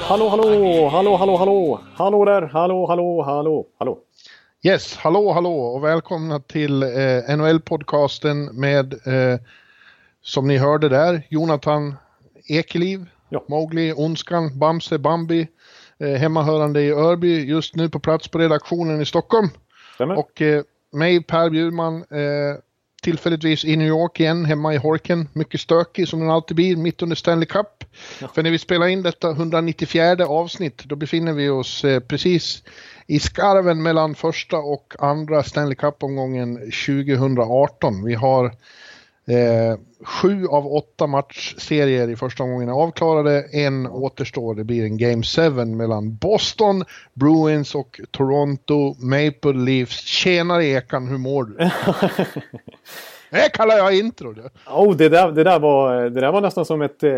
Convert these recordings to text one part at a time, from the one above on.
Hallå, hallå, hallå, hallå, hallå, hallå där, hallå, hallå, hallå, hallå. Yes, hallå, hallå och välkomna till eh, NHL-podcasten med, eh, som ni hörde där, Jonathan Ekeliv, Ja. Mowgli, Ondskan, Bamse, Bambi, eh, hemmahörande i Örby, just nu på plats på redaktionen i Stockholm. Stämmer? Och eh, mig, Per Bjurman, eh, tillfälligtvis i New York igen, hemma i Horken. Mycket stökig som den alltid blir, mitt under Stanley Cup. För när vi spelar in detta 194 avsnitt, då befinner vi oss eh, precis i skarven mellan första och andra Stanley Cup-omgången 2018. Vi har eh, sju av åtta matchserier i första omgången är avklarade. En återstår. Det blir en Game 7 mellan Boston, Bruins och Toronto Maple Leafs. Tjenare Ekan, hur mår du? Det kallar jag intro. Du. Oh, det, där, det, där var, det där var nästan som ett eh,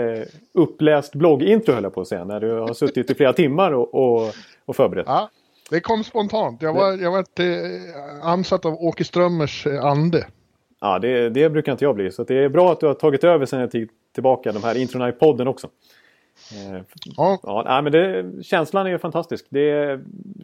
uppläst bloggintro höll jag på att säga. När du har suttit i flera timmar och, och, och förberett. Ja, det kom spontant. Jag var, jag var eh, ansatt av Åke Strömmers eh, ande. Ja, det, det brukar inte jag bli. Så det är bra att du har tagit över sen en tid tillbaka de här introna i podden också. Eh, Ja, Ja, men det, känslan är ju fantastisk. Det,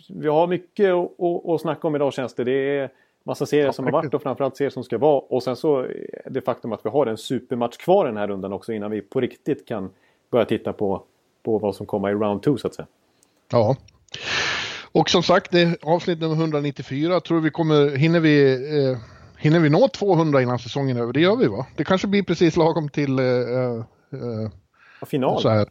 vi har mycket att, snacka om idag känns det. Det är massa serier Ja, som har varit och framförallt serier som ska vara. Och sen så det faktum att vi har en supermatch kvar den här rundan också innan vi på riktigt kan börja titta på, på vad som kommer i round 2 så att säga. Ja. Och som sagt, det är avsnitt nummer 194. Tror vi kommer, hinner vi, eh, hinner vi nå 200 innan säsongen är över? Det gör vi va? Det kanske blir precis lagom till eh, Ja, final. så här,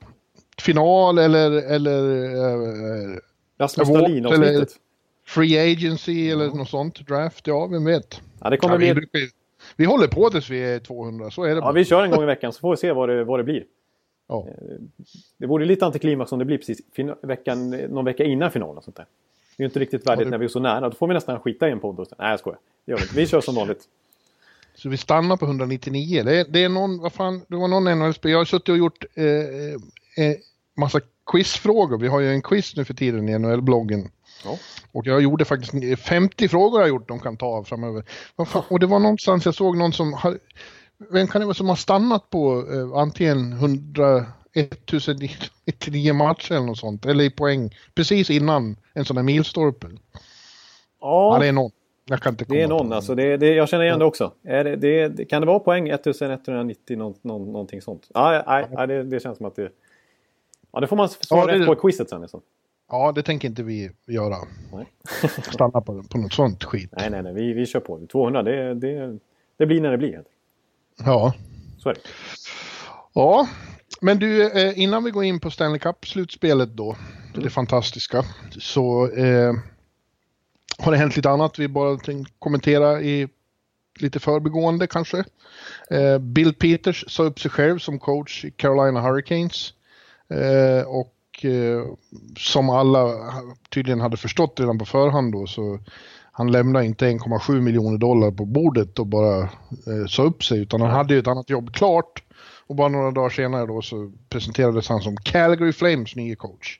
final eller, eller eh, Rasmus Dahlin-avsnittet. free agency eller något sånt. Draft, ja vem vet. Ja, det kommer Ja, vi, bli... brukar vi håller på tills vi är 200, så är det Ja, bara. vi kör en gång i veckan så får vi se vad det, vad det blir. Ja. Det vore lite antiklimax om det blir precis fin- veckan, någon vecka innan finalen. Sånt där. Det är ju inte riktigt värdigt det- när vi är så nära. Då får vi nästan skita i en podd. Och. Nej, jag skojar. Det gör vi inte. Vi kör som vanligt. Så vi stannar på 199. Det är, det är någon, vad fan, det var någon NHL-spelare, jag har suttit och gjort eh, eh, massa quizfrågor. Vi har ju en quiz nu för tiden i NHL-bloggen. Ja. Och jag gjorde faktiskt 50 frågor jag gjort de kan ta av framöver. Och det var någonstans jag såg någon som har, vem kan det vara som har stannat på eh, antingen 100, 1099 matcher eller något sånt, eller i poäng, precis innan en sån här milstolpe. Ja, Ja, det är någon. Jag kan inte komma det är någon alltså. Det, det, jag känner igen det också. Är det, det, det, kan det vara poäng 1190 någon, någon, någonting sånt? Ja, nej, nej, det, det känns som att det... Ja, det får man svara Ja, rätt på i quizet sen. Liksom. Ja, det tänker inte vi göra. Nej. Stanna på, på något sånt skit. nej, nej, nej. Vi, vi kör på. 200, det, det, det blir när det blir. Ja. Så är det. Ja, men du, eh, innan vi går in på Stanley Cup-slutspelet då, det fantastiska, så eh, har det hänt lite annat vi bara tänkte kommentera i lite förbigående kanske. Eh, Bill Peters sa upp sig själv som coach i Carolina Hurricanes. Eh, och eh, som alla tydligen hade förstått redan på förhand då så han lämnade inte 1,7 miljoner dollar på bordet och bara eh, sa upp sig utan han hade ju ett annat jobb klart. Och bara några dagar senare då så presenterades han som Calgary Flames nya coach.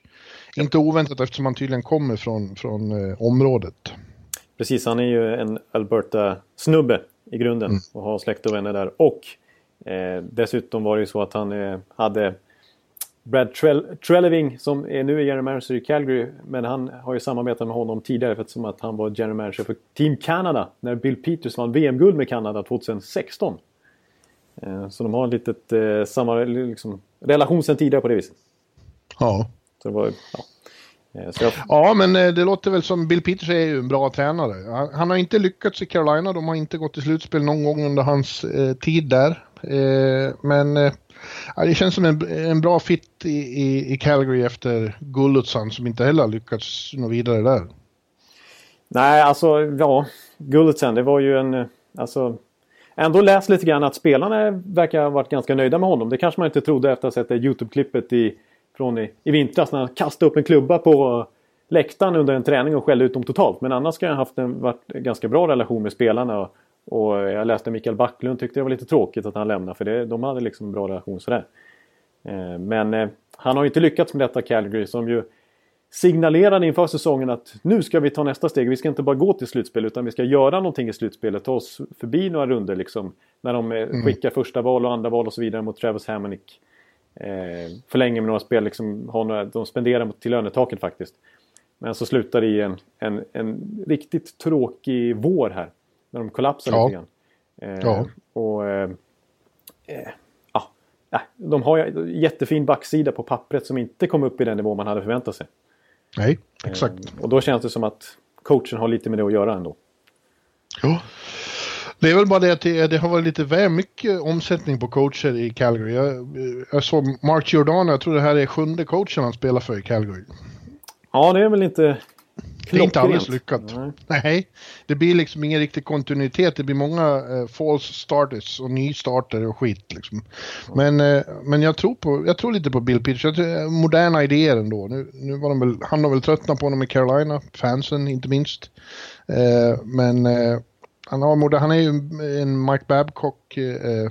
Inte oväntat eftersom han tydligen kommer från, från eh, området. Precis, han är ju en Alberta-snubbe i grunden Mm. och har släkt och vänner där. Och eh, dessutom var det ju så att han eh, hade Brad Trell- Treleving som är nu är general manager i Calgary. Men han har ju samarbetat med honom tidigare eftersom att han var general manager för Team Canada när Bill Peters vann VM-guld med Kanada 2016. Eh, så de har ett litet eh, samma liksom, relation sedan tidigare på det viset. Ja. Så det var, ja. Eh, jag, Ja, men eh, det låter väl som Bill Peters är ju en bra tränare. Han, han har inte lyckats i Carolina, de har inte gått till slutspel någon gång under hans eh, tid där. Eh, men eh, det känns som en, en bra fit i, i, i Calgary efter Gullutsson som inte heller har lyckats nå vidare där. Nej, alltså ja. Guldet sen, det var ju en... eh, Alltså, ändå läst lite grann att spelarna verkar ha varit ganska nöjda med honom. Det kanske man inte trodde efter att ha sett det YouTube-klippet i, från i, i vintras när han kastade upp en klubba på läktaren under en träning och skällde ut dem totalt. Men annars ska han ha haft en varit ganska bra relation med spelarna. Och, och jag läste Mikael Backlund tyckte det var lite tråkigt att han lämnade för det, de hade liksom en bra relation sådär. Eh, men eh, han har ju inte lyckats med detta Calgary som ju signalerade inför säsongen att nu ska vi ta nästa steg. Vi ska inte bara gå till slutspel utan vi ska göra någonting i slutspelet. Ta oss förbi några runder liksom. När de eh, mm. skickar första val och andra val och så vidare mot Travis Hammonick. Eh, förlänger med några spel, liksom, har några, de spenderar till lönetaket faktiskt. Men så slutar det i en, en, en riktigt tråkig vår här. När de kollapsar ja. lite grann. Eh, ja. Och... Eh, eh ja, de har jättefin backsida på pappret som inte kom upp i den nivå man hade förväntat sig. Nej, exakt. Eh, och då känns det som att coachen har lite med det att göra ändå. Ja. Det är väl bara det att det, det har varit lite väl mycket omsättning på coacher i Calgary. Jag, jag såg Mark Giordano, jag tror det här är sjunde coachen han spelar för i Calgary. Ja, det är väl inte det är inte alldeles lyckat. Nej. Nej. Det blir liksom ingen riktig kontinuitet. Det blir många eh, false starters och nystarter och skit liksom. Men, eh, men jag, tror på, jag tror lite på Bill Pitch. Eh, moderna idéer ändå. Nu, nu var de väl, han har väl tröttnat på honom i Carolina, fansen inte minst. Eh, men eh, han, har, han är ju en Mike Babcock eh.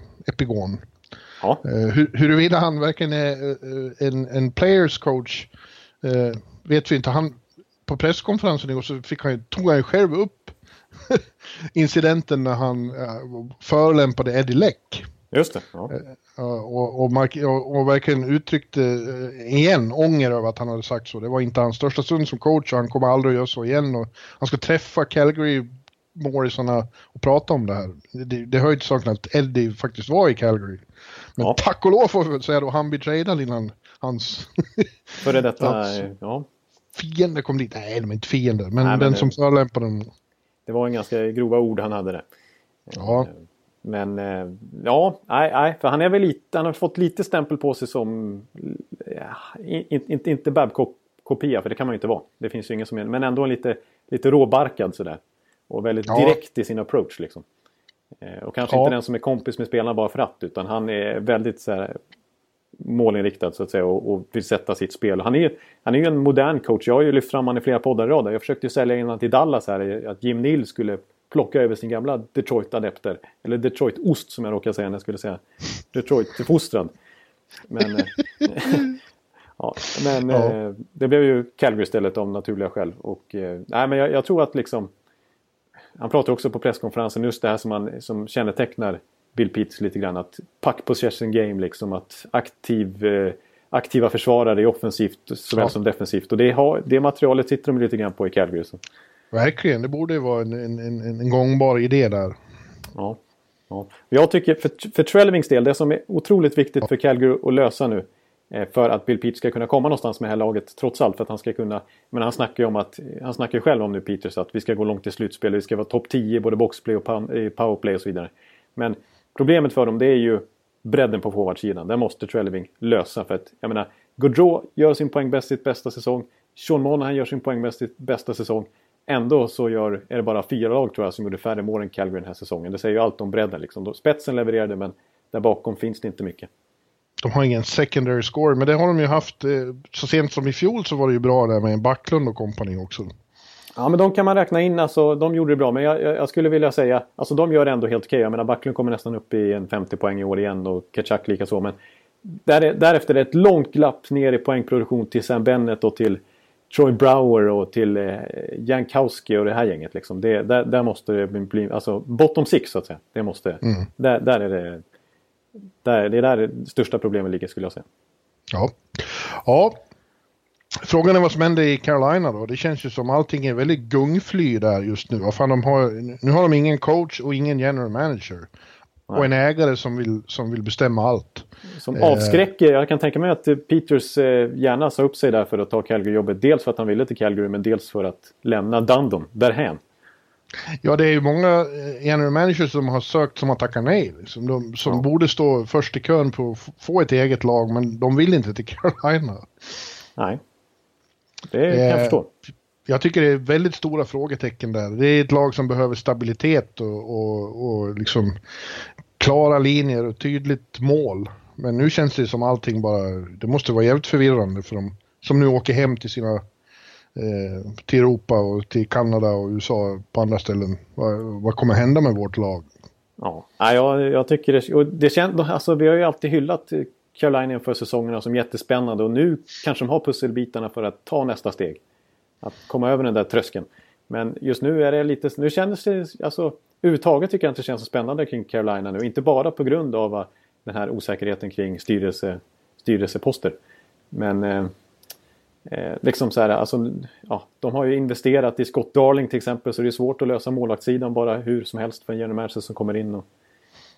Ja. Hur, huruvida han verkligen är en, en players coach vet vi inte. Han, på presskonferensen igår så fick han, tog han ju själv upp incidenten när han förolämpade Eddie Leck. Just det. Ja. Och, och, och, och, verkligen uttryckte igen ånger över att han hade sagt så. Det var inte hans största stund som coach och han kommer aldrig att göra så igen. Och han ska träffa Calgary Morrisarna och prata om det här. Det, det hör ju till saken att Eddie faktiskt var i Calgary. Men ja. tack och lov får vi väl säga då, han blir tradad innan hans... Före detta, ja fiender kom dit. Nej, de är inte fiender, men, Nej, men den det, som förolämpade dem. Det var en ganska grova ord han hade det. Ja. Eh, men eh, ja, nej, nej, för han är väl lite, han har fått lite stämpel på sig som, ja, inte, inte Babcock-kopia, för det kan man ju inte vara. Det finns ju ingen som är, men ändå lite, lite råbarkad sådär. Och väldigt ja. direkt i sin approach liksom. Eh, och kanske ja. inte den som är kompis med spelarna bara för att, utan han är väldigt så här, målinriktad så att säga och, och vill sätta sitt spel. Han är, han är ju en modern coach. Jag har ju lyft fram honom i flera poddar i rad. Jag försökte ju sälja in honom till Dallas här. Att Jim Neal skulle plocka över sin gamla Detroit-adepter. Eller Detroit-ost som jag råkar säga när jag skulle säga Detroit-fostrad. Men, eh, ja, men ja. Eh, det blev ju Calgary istället av naturliga skäl. Och, nej, men jag, jag, tror att liksom... Han pratar också på presskonferensen just det här som, man, som kännetecknar Bill Pitts lite grann. Att puck possession game liksom. Att aktiv, eh, aktiva försvarare i offensivt såväl ja. som defensivt. Och det, har, det materialet sitter de lite grann på i Calgary. Så. Verkligen, det borde ju vara en, en, en, en gångbar idé där. Ja. ja. Jag tycker för, för Trellvings del, det som är otroligt viktigt för Calgary att lösa nu Eh, för att Bill Peters ska kunna komma någonstans med det här laget trots allt. För att han ska kunna... Men han snackar ju om att... Han snackar ju själv om nu Peters att vi ska gå långt i slutspel. Vi ska vara topp 10 både boxplay och powerplay och så vidare. Men Problemet för dem det är ju bredden på forwardsidan. Den måste Trelleving lösa. För att, jag menar, Gaudreau gör sin poäng bäst sitt bästa säsong. Sean Monahan gör sin poäng bäst sitt bästa säsong. Ändå så gör, är det bara fyra lag tror jag som gjorde färre mål än Calgary den här säsongen. Det säger ju allt om bredden liksom. Spetsen levererade men där bakom finns det inte mycket. De har ingen secondary score, men det har de ju haft. Eh, så sent som i fjol så var det ju bra där med en Backlund och kompani också. Ja, men de kan man räkna in. Alltså, de gjorde det bra. Men jag, jag skulle vilja säga, alltså de gör det ändå helt okej. Jag menar, Backlund kommer nästan upp i en 50 poäng i år igen och Kachak lika så. Men där, därefter är det ett långt glapp ner i poängproduktion till Sam Bennett och till Troy Brower och till eh, Jankowski och det här gänget. Liksom. Det, där, där måste det bli, alltså bottom six så att säga. Det måste, mm. där, där är det, där, det är där det största problemet ligger skulle jag säga. Ja, ja Frågan är vad som händer i Carolina då. Det känns ju som allting är väldigt gungfly där just nu. Fan, de har, nu har de ingen coach och ingen general manager. Nej. Och en ägare som vill, som vill bestämma allt. Som eh. avskräcker. Jag kan tänka mig att Peters eh, gärna sa upp sig där för att ta Calgary-jobbet. Dels för att han ville till Calgary men dels för att lämna Dundon därhän. Ja, det är ju många eh, general managers som har sökt som har tackat nej. Liksom. De, som ja. borde stå först i kön på att få ett eget lag men de vill inte till Carolina. Nej. Det kan jag förstå. jag tycker det är väldigt stora frågetecken där. Det är ett lag som behöver stabilitet och, och, och liksom klara linjer och tydligt mål. Men nu känns det som allting bara, det måste vara jävligt förvirrande för dem som nu åker hem till sina eh, till Europa och till Kanada och USA på andra ställen. Vad, vad kommer hända med vårt lag? Ja, jag, jag tycker det, och det känns, alltså vi har ju alltid hyllat Carolina inför säsongerna som jättespännande och nu kanske de har pusselbitarna för att ta nästa steg. Att komma över den där tröskeln. Men just nu är det lite, nu känns det, alltså överhuvudtaget tycker jag inte det känns så spännande kring Carolina nu. Inte bara på grund av ah, den här osäkerheten kring styrelse, styrelseposter. Men eh, eh, liksom så här, alltså, ja, de har ju investerat i Scott Darling till exempel så det är svårt att lösa målvaktssidan bara hur som helst för en general manager som kommer in. Och,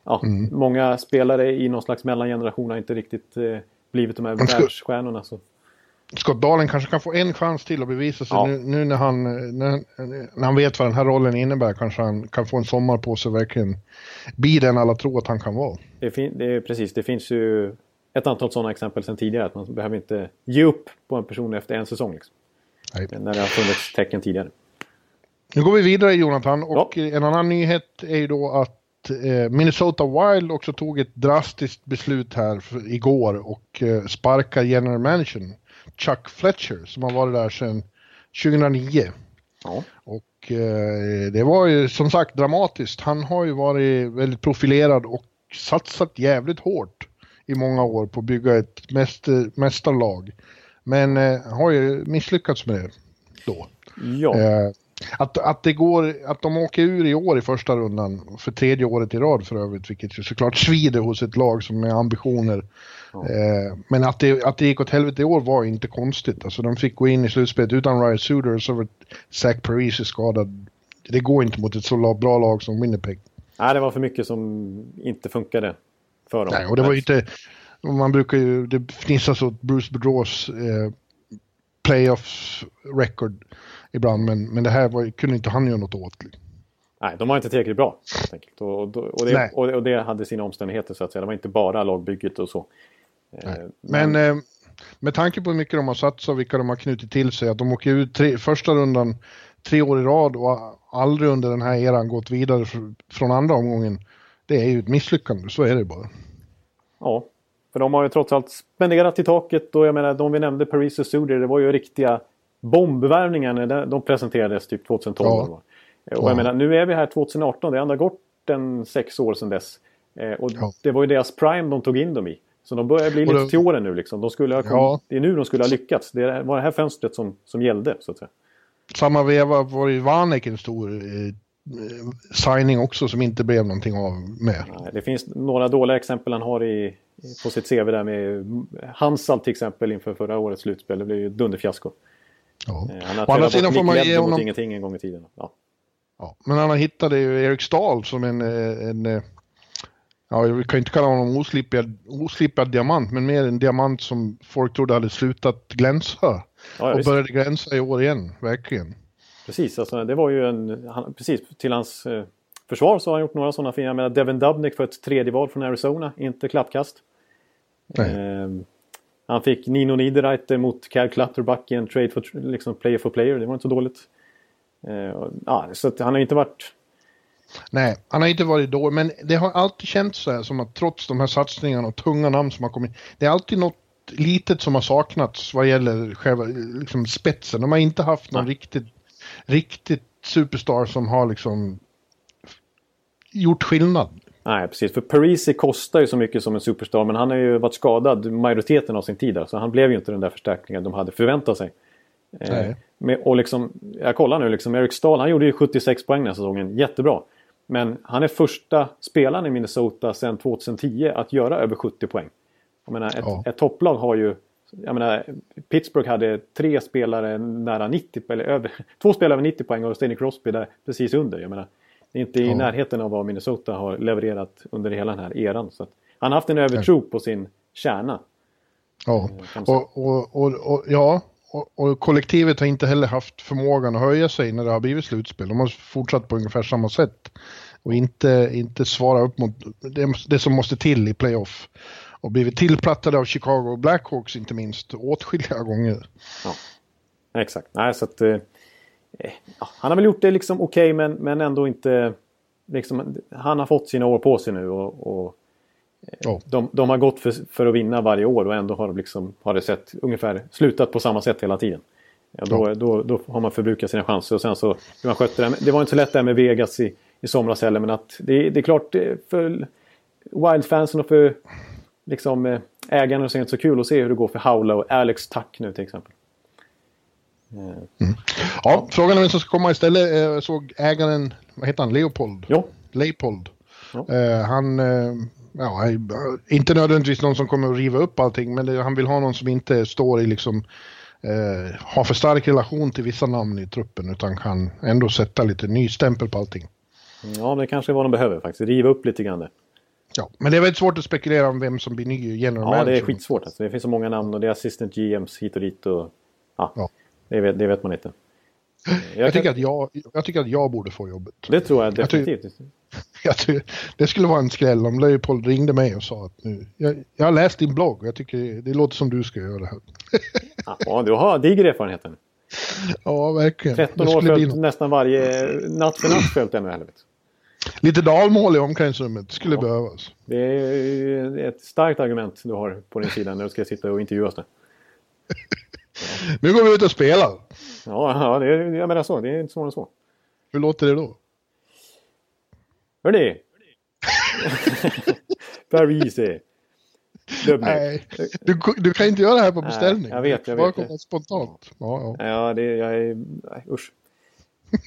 ja, mm. Många spelare i någon slags mellangeneration har inte riktigt eh, blivit de här världsstjärnorna. Så. Scott Darling kanske kan få en chans till att bevisa sig ja. nu, nu, när, han, när, när han vet vad den här rollen innebär. Kanske han kan få en sommar på sig verkligen bli den alla tror att han kan vara. Det, fin, det är precis, det finns ju ett antal sådana exempel sedan tidigare. Att man behöver inte ge upp på en person efter en säsong. Liksom. När det har funnits tecken tidigare. Nu går vi vidare Jonathan och ja. en annan nyhet är ju då att eh, Minnesota Wild också tog ett drastiskt beslut här igår och eh, sparkar general managern Chuck Fletcher som har varit där sedan 2009. Ja. Och eh, det var ju som sagt dramatiskt. Han har ju varit väldigt profilerad och satsat jävligt hårt i många år på att bygga ett mäster, mästarlag. Men eh, har ju misslyckats med det då. Ja. Eh, att, att det går, att de åker ur i år i första rundan för tredje året i rad för övrigt, vilket ju såklart svider hos ett lag som med ambitioner. Ja. Eh, men att det, att det gick åt helvete i år var inte konstigt. Alltså de fick gå in i slutspelet utan Ryan Suder och så var Zach Paris skadad. Det går inte mot ett så bra lag som Winnipeg. Nej, det var för mycket som inte funkade för dem. Nej, och det var ju inte... Man brukar ju... Det fnissas åt Bruce Bedros eh, playoff record ibland, men, men det här var, kunde inte han göra något åt. Nej, de var inte tillräckligt bra. Och, och, och, det, och, det hade sina omständigheter så att säga. Det var inte bara lagbygget och så. Eh, men, men eh, med tanke på hur mycket de har satsat och vilka de har knutit till sig, att de åker ut tre, första rundan tre år i rad och aldrig under den här eran gått vidare från andra omgången. Det är ju ett misslyckande, så är det bara. Ja, för de har ju trots allt spenderat i taket och jag menar de vi nämnde, Paris och Suder, det var ju riktiga bombvärvningar när de presenterades typ 2012. Ja. Och jag menar, nu är vi här 2018, det har ändå gått en sex år sedan dess. Eh, och ja. det var ju deras prime de tog in dem i. Så de börjar bli lite det... till åren nu liksom. De skulle ha kommit, ja. Det är nu de skulle ha lyckats. Det var det här fönstret som, som gällde så att säga. Samma veva var ju Vanek en stor eh, signing också som inte blev någonting av med. Det finns några dåliga exempel han har i, på sitt CV där med Hansal till exempel inför förra årets slutspel. Det blev ju dunderfiasko. Ja. Eh, han har tränat bort Nick Ledder honom... mot ingenting en gång i tiden. Ja. Ja, men han hittade ju Erik Stahl som en, eh, en eh, ja, vi kan inte kalla honom oslipad, oslipad diamant, men mer en diamant som folk trodde hade slutat glänsa. Ja, och visst. började glänsa i år igen, verkligen. Precis, alltså, det var ju en, han, precis till hans eh, försvar så har han gjort några sådana fina, med Devin Dubnik för ett tredje val från Arizona, inte klappkast. Eh, han fick Nino Niederreiter mot Cal Clutterbuck i en trade for liksom player for player, det var inte så dåligt. Eh, ja, så han har inte varit... Nej, han har inte varit dålig, men det har alltid känts så här som att trots de här satsningarna och tunga namn som har kommit, det är alltid något litet som har saknats vad gäller själva liksom, spetsen. De har inte haft någon riktigt, riktigt superstar som har liksom gjort skillnad. Nej, precis. För Parisi kostar ju så mycket som en superstar men han har ju varit skadad majoriteten av sin tid. Så han blev ju inte den där förstärkningen de hade förväntat sig. Eh, med, och liksom, jag kollar nu, liksom, Eric Stahl han gjorde ju 76 poäng den här säsongen, jättebra. Men han är första spelaren i Minnesota sedan 2010 att göra över 70 poäng. Jag menar, ett, ja. ett topplag har ju... Jag menar, Pittsburgh hade tre spelare nära 90 eller över... Två spelare över 90 poäng och Stanley Crosby där precis under. Jag menar, det är inte i ja. närheten av vad Minnesota har levererat under hela den här eran. Så han har haft en övertro på sin kärna. Ja, eh, och, och, och, och, ja, och, och, kollektivet har inte heller haft förmågan att höja sig när det har blivit slutspel. De har fortsatt på ungefär samma sätt. Och inte, inte svara upp mot det, det som måste till i playoff. Och blivit tillplattade av Chicago Blackhawks inte minst åtskilliga gånger. Ja, exakt. Nej, så att, eh, Eh, han har väl gjort det liksom okej okay, men, men ändå inte... Liksom, han har fått sina år på sig nu och, och oh. de, de, har gått för, för, att vinna varje år och ändå har, de liksom, har det sett ungefär slutat på samma sätt hela tiden. Ja, då, oh. då, då, har man förbrukat sina chanser och sen så man skötte det. Det var inte så lätt där med Vegas i, i somras heller men att det, det är klart för Wild-fansen och för liksom, så är det inte så kul att se hur det går för Howla och Alex Tuck nu till exempel. Mm. Ja, frågan är vem som ska komma istället. Jag såg ägaren, vad heter han, Leopold? Ja. Leopold. Ja. Han, ja, inte nödvändigtvis någon som kommer att riva upp allting, men han vill ha någon som inte står i liksom, uh, har för stark relation till vissa namn i truppen, utan kan ändå sätta lite ny stämpel på allting. Ja, det kanske är vad de behöver faktiskt, riva upp lite grann det. Ja, men det är väldigt svårt att spekulera om vem som blir ny general ja, manager. Ja, det är skitsvårt. Alltså. Det finns så många namn och det är assistant GMs hit och dit. Och, ja, ja. Det, vet, det vet man inte. Jag, jag tycker att jag, jag tycker att jag borde få jobbet. Det tror jag definitivt. Jag tycker, jag tycker, det skulle vara en skräll om Leopold ringde mig och sa att nu, jag, jag har läst din blogg och jag tycker det låter som du ska göra det här. ja, du har diger erfarenheten. Ja, verkligen. 13 år följt nästan varje natt för natt följt NHL. Lite dalmål i omklädningsrummet skulle ja. behövas. Det är ett starkt argument du har på din sida när du ska sitta och intervjuas där. nu går vi ut och spelar. Ja, ja det är, jag menar så. Det är inte svårare än så. Hur låter det då? Hörni! Parise. Nej, du, du kan inte göra det här på beställning. Nej, jag vet, jag vet. Bara spontant. Ja, ja. ja det, jag är... Nej, usch.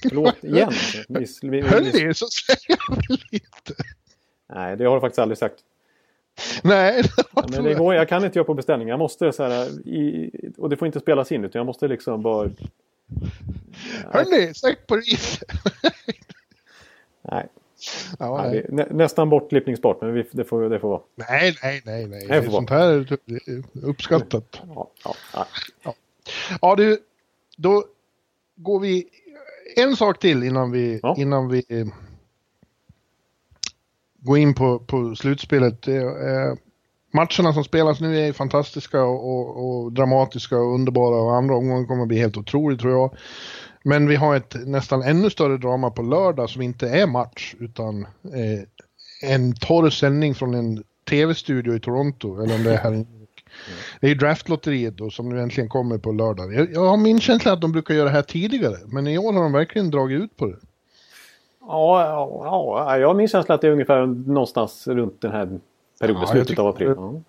Förlåt igen. Miss, miss, Hörni, så säger jag väl inte. Nej, det har du faktiskt aldrig sagt. Nej, det Men det går, jag kan inte göra på beställning. Jag måste så här, i, och det får inte spelas in utan jag måste liksom bara... Hörni, sätt på ris! nej. Ja, nej. Nä, nästan bortklippningsbart, men vi, det, får, det får vara. Nej, nej, nej. nej. Det får Sånt här är uppskattat. Ja, ja, ja. ja. ja du, då går vi en sak till innan vi, ja. innan vi eh, går in på, på slutspelet. Eh, matcherna som spelas nu är fantastiska och, och, och, dramatiska och underbara och andra omgången kommer att bli helt otroligt tror jag. Men vi har ett nästan ännu större drama på lördag som inte är match utan eh, en torr sändning från en tv-studio i Toronto, eller om det är här det är ju draftlotteriet då som nu äntligen kommer på lördag. Jag, jag har min känsla att de brukar göra det här tidigare, men i år har de verkligen dragit ut på det. Ja, ja, ja jag har min känsla att det är ungefär någonstans runt den här perioden, ja, slutet av april. Ja.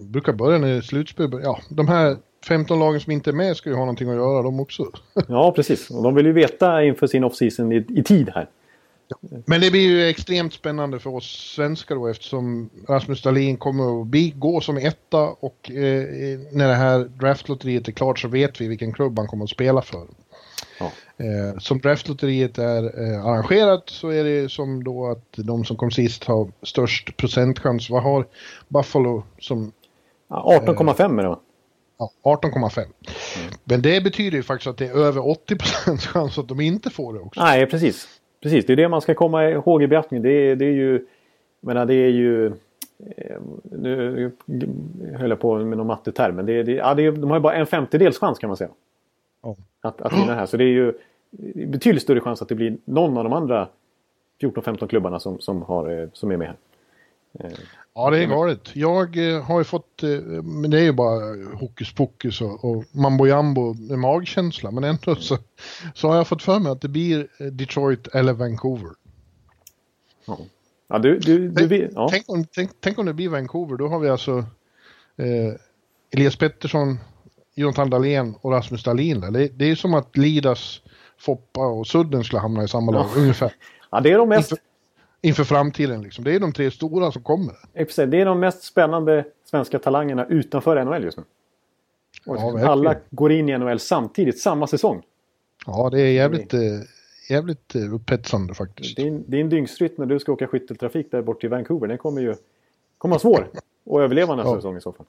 brukar börja när slutspel Ja, de här 15 lagen som inte är med ska ju ha någonting att göra de också. ja, precis. Och de vill ju veta inför sin off-season i, i tid här. Men det blir ju extremt spännande för oss svenskar då eftersom Rasmus Dahlin kommer att bli, gå som etta och eh, när det här draftlotteriet är klart så vet vi vilken klubb han kommer att spela för. Ja. Eh, som draftlotteriet är eh, arrangerat så är det som då att de som kom sist har störst procentchans. Vad har Buffalo som... Ja, 18,5 är det va? Ja, 18,5. Mm. Men det betyder ju faktiskt att det är över 80 chans att de inte får det också. Nej, precis. Precis, det är det man ska komma ihåg i beaktning. Det är, det är ju... menar, det är ju... Eh, nu höll jag på med någon matteterm, men det, det, ja, det de har ju bara en femtedels chans kan man säga. Oh. Att, att vinna här. Så det är ju betydligt större chans att det blir någon av de andra 14-15 klubbarna som, som, har, eh, som är med här. Ja, det är galet. Jag eh, har ju fått, eh, men det är ju bara hokus pokus och, och mambo jambo med magkänsla, men ändå så, så har jag fått för mig att det blir eh, Detroit eller Vancouver. Ja, ja du, du, du tänk, ja. tänk, om, tänk, tänk, om det blir Vancouver, då har vi alltså eh, Elias Pettersson, Jonathan Dahlén och Rasmus Dahlin. Det, det är som att Lidas, Foppa och Sudden skulle hamna i samma lag, ja. ungefär. Ja, det är de mest... Inför, framtiden. Liksom. Det är de tre stora som kommer. Det är de mest spännande svenska talangerna utanför NHL just nu. Ja, alla går in i NHL samtidigt, samma säsng. Ja, det är jävligt, det är... jävligt eh, upphetsande faktiskt. Din, din dygnsrytm när du ska åka skytteltrafik där bort till Vancouver, den kommer ju kommer vara svår att överleva nästa ja. säsong i så fall.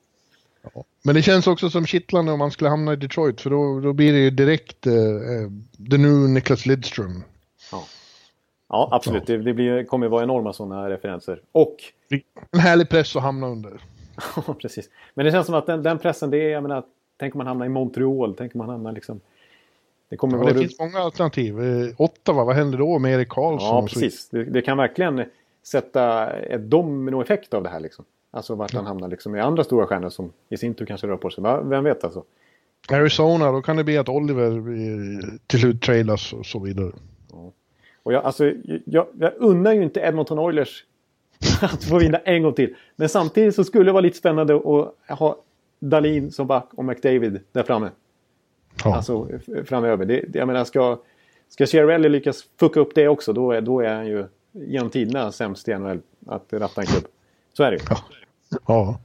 Ja. Men det känns också som kittlande om man skulle hamna i Detroit för då, då blir det ju direkt eh, eh the new Niklas Lidström. Ja, absolut. Ja. Det, det blir, kommer vara enorma sådana referenser. Och... En härlig press att hamna under. Ja, precis. Men det känns som att den, den pressen, det är, jag menar, tänk om man hamnar i Montreal, tänk om man hamnar liksom Det, kommer Ja, vara det finns många alternativ. Eh, Ottawa, vad händer då med Erik Karlsson? Ja, precis. Det, det kan verkligen sätta ett dominoeffekt av det här. Liksom. Alltså vart han hamnar liksom, i andra stora stjärnor som i sin tur kanske rör på sig. Vem vet alltså. Arizona, då kan det bli att Oliver eh, till slut tradas och så vidare. Och jag, alltså, jag, jag unnar ju inte Edmonton Oilers att få vinna en gång till. Men samtidigt så skulle det vara lite spännande att ha Dalin som back och McDavid där framme. Ja. Alltså framöver. Det, det, jag menar, ska, ska Chiarelli lyckas fucka upp det också då är, då är han ju genom tiderna sämst i NHL att ratta en klubb. Så är det ju. ja. Ja,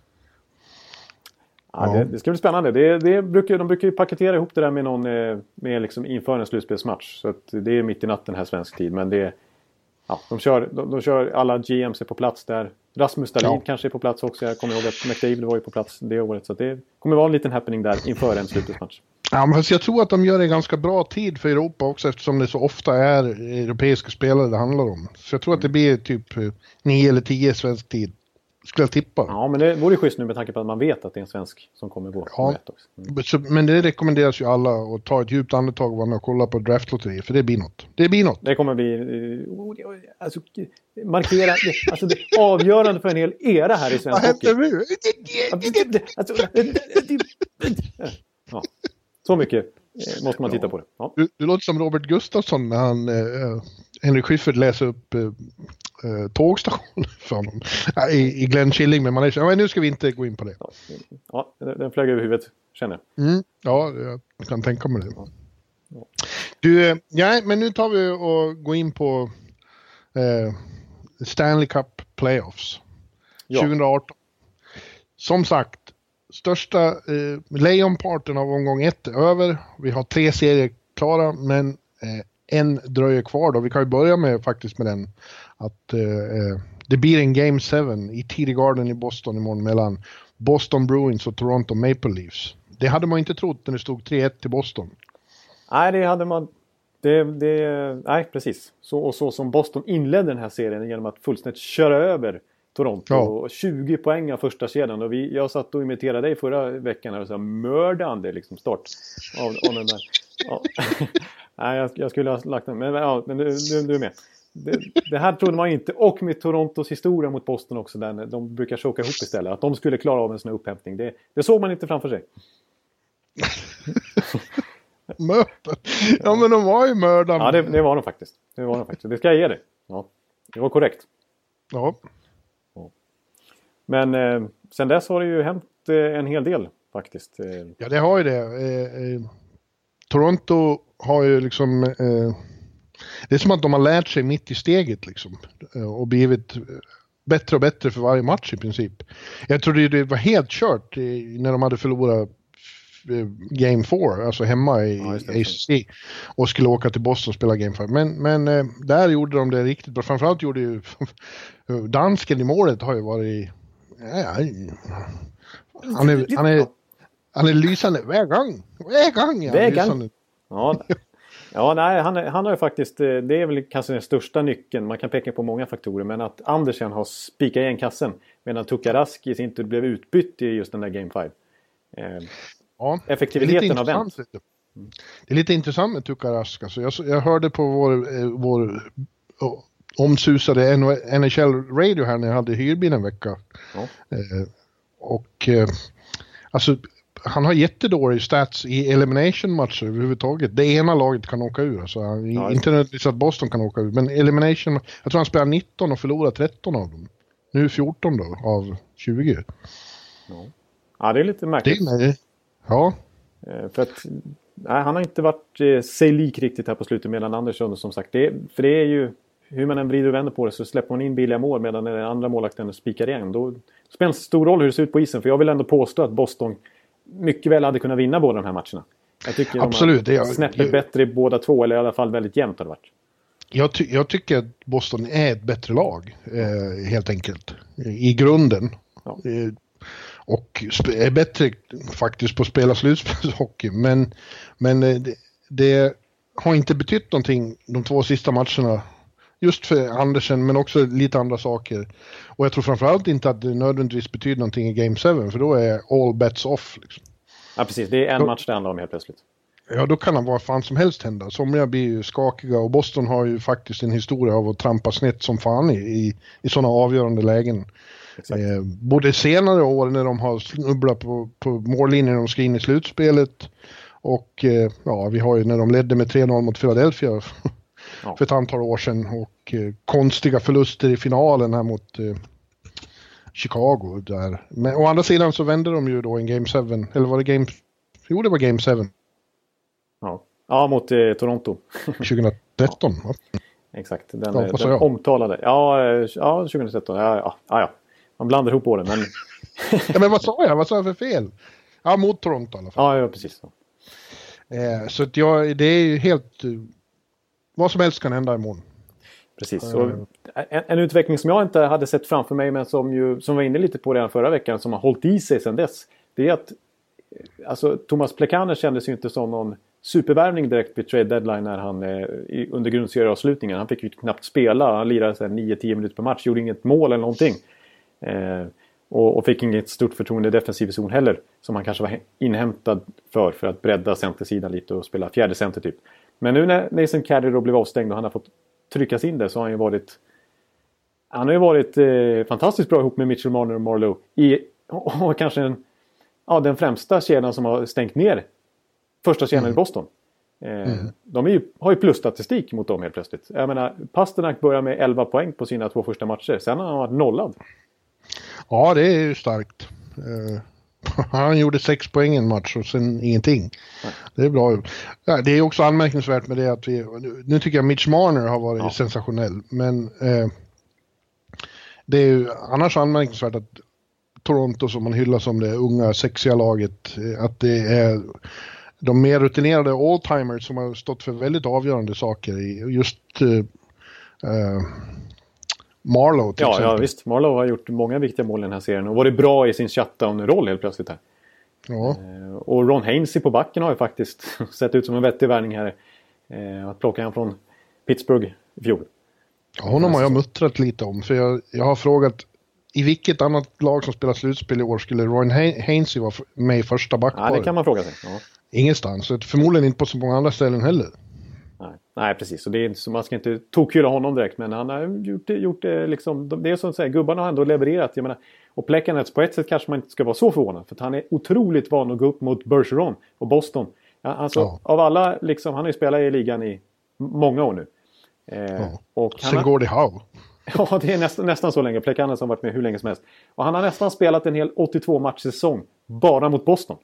Ja. det, det ska bli spännande. Det, det brukar, de brukar ju paketera ihop det där med någon eh, med liksom inför en slutspelsmatch. Så det är mitt i natten här svensk tid. Men det, ja, de, kör, de, de kör alla GMs är på plats där. Rasmus Dahlin Ja. kanske är på plats också. Jag kommer ihåg att McDavid var ju på plats det året. Så det kommer vara en liten happening där inför en slutspelsmatch. Ja, men jag tror att de gör det i ganska bra tid för Europa också eftersom det så ofta är europeiska spelare det handlar om. Så jag tror att det blir typ eh, 9 eller 10 svensk tid. Skulle jag tippa. Ja, men det vore ju schysst nu med tanke på att man vet att det är en svensk som kommer gå. Ja. Mm. Så, men det rekommenderas ju alla att ta ett djupt andetag och vara med och kolla på draftlotteriet för det blir något. Det blir något. Det kommer bli... eh, Alltså, markera... Alltså det är avgörande för en hel era här i svensk hockey. nu? Alltså, ja, så mycket eh, måste man titta på det. Ja. Du, du låter som Robert Gustafsson när han, eh, Henrik Schyffert läser upp eh, eh, tågstationen för honom. Ja, I, I Glenn Killing med manegen. Ja, men nu ska vi inte gå in på det. Ja, den flög över huvudet, känner jag. Mm, ja, jag kan tänka mig det. Du, eh, ja, men nu tar vi och går in på eh, Stanley Cup Playoffs Ja. 2018. Som sagt, största eh, lejonparten av omgång ett är över. Vi har tre serier klara, men eh, en dröjer kvar då. Vi kan ju börja med faktiskt med den att eh, eh, det blir en Game 7 i TD Garden i Boston imorgon mellan Boston Bruins och Toronto Maple Leafs. Det hade man inte trott när det stod 3-1 till Boston. Nej, det hade man... Det, det, nej, precis. Så, och så som Boston inledde den här serien genom att fullständigt köra över Toronto. Ja. Och 20 poäng av första kedjan. Och vi, jag satt och imiterade dig förra veckan och sa mördande liksom start av, av den där. Ja. nej, jag, jag skulle ha lagt den. Men, ja, men du, du, du är med. Det, det här trodde man inte. Och med Torontos historia mot Boston också. Där de brukar choka ihop istället. Att de skulle klara av en sån här upphämtning. Det, det såg man inte framför sig. Möten. Ja, men de var ju mördarna. Ja, det, det var de faktiskt. Det var de faktiskt. Det ska jag ge dig. Ja, det var korrekt. Ja. Men eh, sen dess har det ju hänt eh, en hel del faktiskt. Eh, Ja, det har ju det. Eh, eh, Toronto har ju liksom... Det är som att de har lärt sig mitt i steget liksom. Eh, och blivit eh, bättre och bättre för varje match i princip. Jag trodde det var helt kört när de hade förlorat eh, Game 4, alltså hemma i Ja. ACC. Och skulle åka till Boston och spela Game 5. Men, men där gjorde de det riktigt bra. Framförallt gjorde ju dansken i målet har ju varit... Han är, han är, han är lysande varje gång. Varje gång är han Varje gång. lysande. ja, ja nej, han, han har ju faktiskt, eh, det är väl kanske den största nyckeln. Man kan peka på många faktorer. Men att Andersen har spikat igen kassen. Medan Tukarask i sin tur blev utbytt i just den där Game 5. Eh, Ja, Effektiviteten har vänt. Det är lite intressant med Tukarask. Alltså jag, jag hörde på vår, eh, vår oh, omsusade NHL Radio här när jag hade hyrbil en vecka. Ja. Eh, och eh, alltså han har jättedålig stats i elimination-matcher överhuvudtaget. Det ena laget kan åka ur. Alltså, Ja, inte nödvändigtvis att Boston kan åka ur, men elimination, jag tror han spelar 19 och förlorar 13 av dem. Nu 14 då, av 20. ja, det är lite Det märkligt. är, ja, Eh, För att nej, han har inte varit eh, sig lik riktigt här på slutet medan Andersson som sagt. Det, för det är ju hur man än vrider och vänder på det så släpper man in billiga mål medan den andra målvakten spikar igen. Då spelar det stor roll hur det ser ut på isen för jag vill ändå påstå att Boston mycket väl hade kunnat vinna båda de här matcherna. Jag tycker Absolut, de har snäppet bättre i båda två eller i alla fall väldigt jämnt har det varit. Jag, ty jag tycker att Boston är ett bättre lag, eh, helt enkelt. I grunden. Ja. Eh, och är bättre faktiskt på att spela slutspelshockey. Men, men eh, det, det har inte betytt någonting de två sista matcherna. Just för Andersen, men också lite andra saker. Och jag tror framförallt inte att det nödvändigtvis betyder någonting i Game 7, för då är all bets off. Liksom. Ja precis, det är en Ja. match det handlar om helt plötsligt. ja då kan vad fan som helst hända. Somliga blir ju skakiga och Boston har ju faktiskt en historia av att trampa snett som fan i, i, i sådana avgörande lägen. Eh, både senare år när de har snubblat på, på mållinjen de ska in i slutspelet och eh, ja, vi har ju när de ledde med 3-0 mot Philadelphia ja. för ett antal år sedan och eh, konstiga förluster i finalen här mot eh, Chicago där. Men å andra sidan så vände de ju då en Game 7, eller var det Game... Jo, det var Game 7. Ja, ja mot eh, Toronto. 2013. Ja. Exakt, den, ja, den omtalade. Ja, eh, ja, 2013. Ja, ja, ja, Man blandar ihop åren, men... ja, men vad sa jag? Vad sa jag för fel? Ja, mot Toronto i alla fall. Ja, ja precis. Eh, så jag, det är ju helt... Vad som helst kan hända imorgon. Precis. Och en, en, utveckling som jag inte hade sett framför mig men som, ju, som var inne lite på redan förra veckan som har hållit i sig sedan dess. Det är att alltså, Thomas Plekaner kändes ju inte som någon supervärvning direkt vid trade deadline när han eh, under grundserieavslutningen. Han fick ju knappt spela. Han lirade 9-10 minuter per match. Gjorde inget mål eller någonting. Eh, och, och, fick inget stort förtroende i defensiv zon heller. Som han kanske var inhämtad för. För att bredda centersidan lite och spela fjärde center typ. Men nu när Nathan Caddy då blev avstängd och han har fått tryckas in där så har han ju varit... Han har ju varit eh, fantastiskt bra ihop med Mitchell Marner och Marlowe. I, och, och kanske en, ja, den främsta kedjan som har stängt ner första kedjan mm. i Boston. Eh, mm. De ju, har ju plusstatistik mot dem helt plötsligt. Jag menar, Pasternak börjar med 11 poäng på sina två första matcher. Sen har han varit nollad. Ja, det är ju starkt. Uh, han gjorde sex poäng i en match och sen ingenting. Nej. Det är bra. Det är också anmärkningsvärt med det att vi... Nu tycker jag Mitch Marner har varit ja. sensationell, men... Uh, det är ju annars anmärkningsvärt att Toronto som man hyllar som det unga sexiga laget, eh, att det är de mer rutinerade all-timers som har stått för väldigt avgörande saker i just uh, Marlowe till ja, exempel. Ja, visst. Marlowe har gjort många viktiga mål i den här serien och varit bra i sin shutdown-roll helt plötsligt här. Ja. Uh, och Ron Hainsey på backen har ju faktiskt sett ut som en vettig värvning här. Uh, att plocka han från Pittsburgh i fjol. Ja, honom har jag muttrat lite om för jag, jag har frågat i vilket annat lag som spelar slutspel i år skulle Ron Hainsey vara med i första backparet? Ja, det kan man fråga sig. Ja. Ingenstans, förmodligen inte på så många andra ställen heller. Nej, precis. Så det är inte, så man ska inte tokhylla honom direkt, men han har gjort det, gjort det liksom. Det är som att säga, gubbarna har ändå levererat. Jag menar, och Plekanec på ett sätt kanske man inte ska vara så förvånad, för han är otroligt van att gå upp mot Bergeron och Boston. Alltså, ja. av alla, liksom, han har ju spelat i ligan i många år nu. Eh, ja. och Sen har, går det Howe. Ja, det är nästan, nästan så länge. Plekanes har varit med hur länge som helst. Och han har nästan spelat en hel 82 matchsäsong bara mot Boston.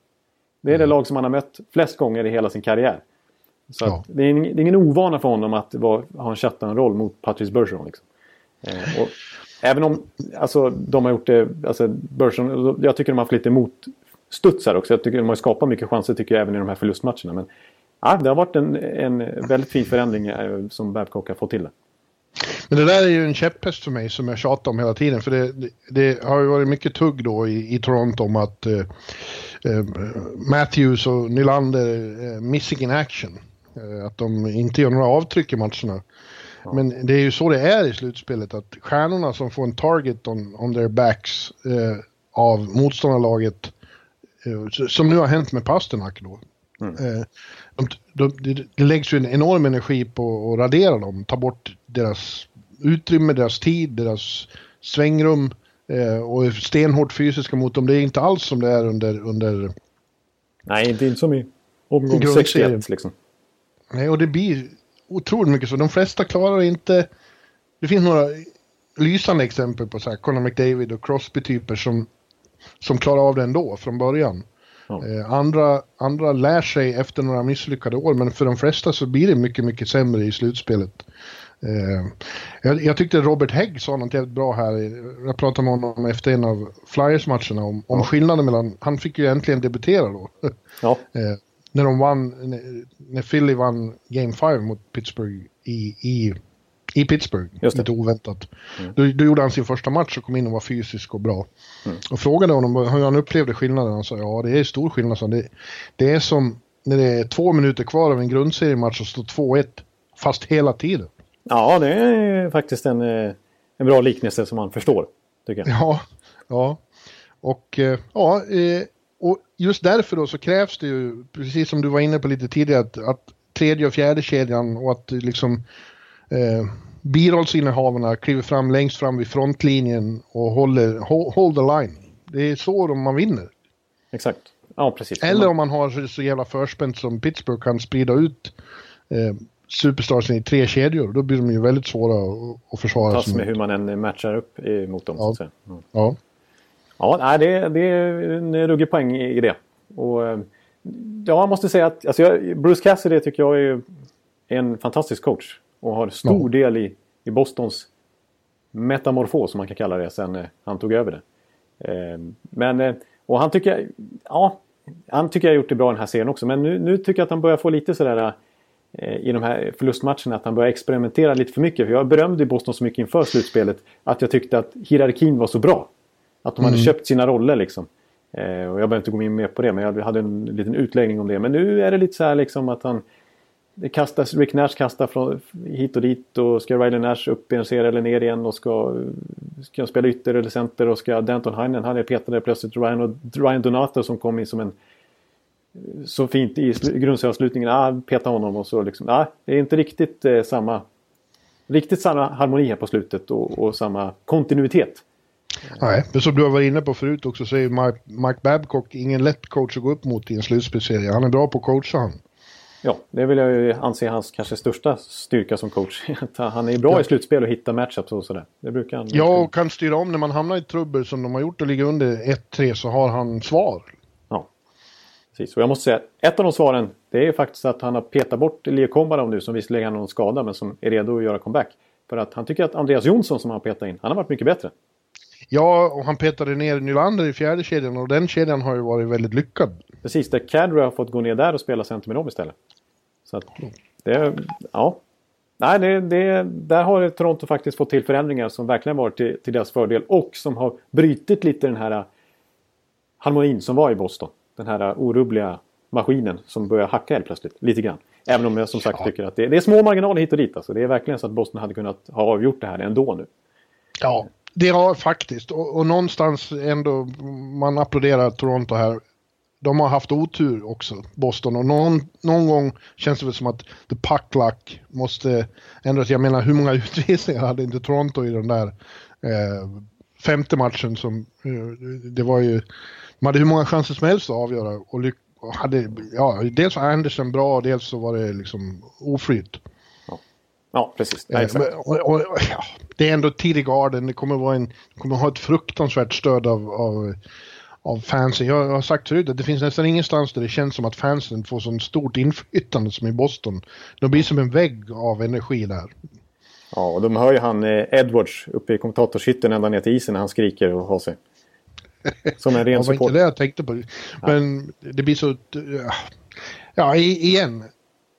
Det är mm. det lag som han har mött flest gånger i hela sin karriär. Så ja. det, är ingen, det, är ingen, ovana för honom att vara, ha en shutdown-roll mot Patrice Bergeron. Liksom. Eh, och även om alltså, de har gjort det... Alltså, Bergeron, jag tycker de har haft lite motstudsar också. Jag tycker de har skapat mycket chanser tycker jag även i de här förlustmatcherna. Men ja, det har varit en, en väldigt fin förändring eh, som Babcock har fått till det. Men det där är ju en käpphäst för mig som jag tjatar om hela tiden. För det, det, det har ju varit mycket tugg då i, i Toronto om att eh, eh, Matthews och Nylander eh, missing in action. Eh, att de inte gör några avtryck i matcherna. Ja. Men det är ju så det är i slutspelet att stjärnorna som får en target on, on their backs eh, av motståndarlaget eh, som nu har hänt med Pasternak då. Mm. Eh, de, de, de, det läggs ju en enorm energi på att radera dem, ta bort deras utrymme, deras tid, deras svängrum eh, och är stenhårt fysiska mot dem. Det är inte alls som det är under... under Nej, inte, inte som i omgång 61 liksom. Nej, och det blir otroligt mycket så. De flesta klarar inte... Det finns några lysande exempel på så här Conor McDavid och Crosby-typer som, som klarar av det ändå från början. Ja. Eh, andra, andra lär sig efter några misslyckade år, men för de flesta så blir det mycket, mycket sämre i slutspelet. Eh, jag, jag, tyckte Robert Hägg sa något jävligt bra här. Jag pratade med honom efter en av Flyers-matcherna om, om ja. skillnaden mellan... Han fick ju äntligen debutera då. Ja. eh, när de vann, när Philly vann Game 5 mot Pittsburgh i, i, i Pittsburgh, lite oväntat. Mm. Då, då, gjorde han sin första match och kom in och var fysisk och bra. Mm. Och frågade honom hur han upplevde skillnaden. Han sa ja, det är stor skillnad. Så det, det är som när det är två minuter kvar av en grundseriematch och står 2-1, fast hela tiden. Ja, det är faktiskt en, eh, en bra liknelse som man förstår. Tycker jag. Ja, ja. Och eh, ja, eh, och just därför då så krävs det ju, precis som du var inne på lite tidigare, att, att tredje och fjärde kedjan och att liksom eh, birollsinnehavarna kliver fram längst fram vid frontlinjen och håller hold, hold the line. Det är så man vinner. Exakt. Ja, precis. Eller om man har så, så jävla förspänt som Pittsburgh kan sprida ut eh, superstarsen i tre kedjor. Då blir de ju väldigt svåra att, att försvara. Fast med hur man än matchar upp mot dem. Ja. Så att säga. Mm. Ja. Ja, det, det är en ruggig poäng i det. Och, ja, jag måste säga att alltså jag, Bruce Cassidy tycker jag är en fantastisk coach. Och har stor ja. del i, i Bostons metamorfos, som man kan kalla det, sen eh, han tog över det. Eh, men, eh, och han tycker, ja, han tycker jag har gjort det bra den här serien också. Men nu, nu tycker jag att han börjar få lite sådär i de här förlustmatcherna att han börjar experimentera lite för mycket. För jag berömde Boston så mycket inför slutspelet att jag tyckte att hierarkin var så bra. Att de hade mm. köpt sina roller liksom. och jag behöver inte gå in mer på det men jag hade en liten utläggning om det. Men nu är det lite så här liksom att han kastas, Rick Nash kastar från, hit och dit och ska Riley Nash upp i en serie eller ner igen och ska, ska spela ytter eller center och ska Danton Heinen, han är petade plötsligt Ryan, och Ryan Donato som kom in som en så fint i grundserieavslutningen, ah, peta honom och så liksom, ah, det är inte riktigt eh, samma riktigt samma harmoni här på slutet och, och samma kontinuitet. Nej, men som du har varit inne på förut också så är Mike, Mike Babcock ingen lätt coach att gå upp mot i en slutspelsserie. Han är bra på att coacha han. Ja, det vill jag ju anse hans kanske största styrka som coach. han är bra ja. i slutspel och hittar matchups och sådär. Det brukar han. Ja, och kan styra om när man hamnar i trubbel som de har gjort och ligger under 1-3 så har han svar. Ja, precis. Och jag måste säga, ett av de svaren det är faktiskt att han har petat bort Leo Komarov nu som visserligen har någon skada men som är redo att göra comeback. För att han tycker att Andreas Jonsson som han petat in, han har varit mycket bättre. Ja, och han petade ner Nylander i fjärde kedjan och den kedjan har ju varit väldigt lyckad. Precis, där Cadre har fått gå ner där och spela center med dem istället. Så att det, ja. Nej, det, det, där har Toronto faktiskt fått till förändringar som verkligen varit till, till deras fördel och som har brytit lite den här harmonin som var i Boston. Den här orubbliga maskinen som börjar hacka helt plötsligt, lite grann. Även om jag som sagt ja. tycker att det, det, är små marginaler hit och dit. Alltså. Det är verkligen så att Boston hade kunnat ha avgjort det här ändå nu. Ja, det har faktiskt. Och, och någonstans ändå, man applåderar Toronto här de har haft otur också, Boston. Och någon, någon gång känns det väl som att the puck luck måste ändras. Jag menar, hur många utvisningar hade inte Toronto i den där eh, femte matchen som... Eh, det var ju... De hade hur många chanser som helst att avgöra och, lyck, och hade... Ja, dels var Anderson bra och dels så var det liksom oflyt. Ja. precis. Ja, eh, och, och, ja, det är ändå tidig garden, det kommer, vara en, kommer ha ett fruktansvärt stöd av, av av fansen. Jag har sagt förut att det finns nästan ingenstans där det känns som att fansen får så stort inflytande som i Boston. De blir som en vägg av energi där. Ja, och de hör ju han eh, Edwards uppe i kommentatorshytten ända ner till isen när han skriker och har sig. Som en ren support. Det var inte det jag tänkte på. Men ja. det blir så... Ja, igen.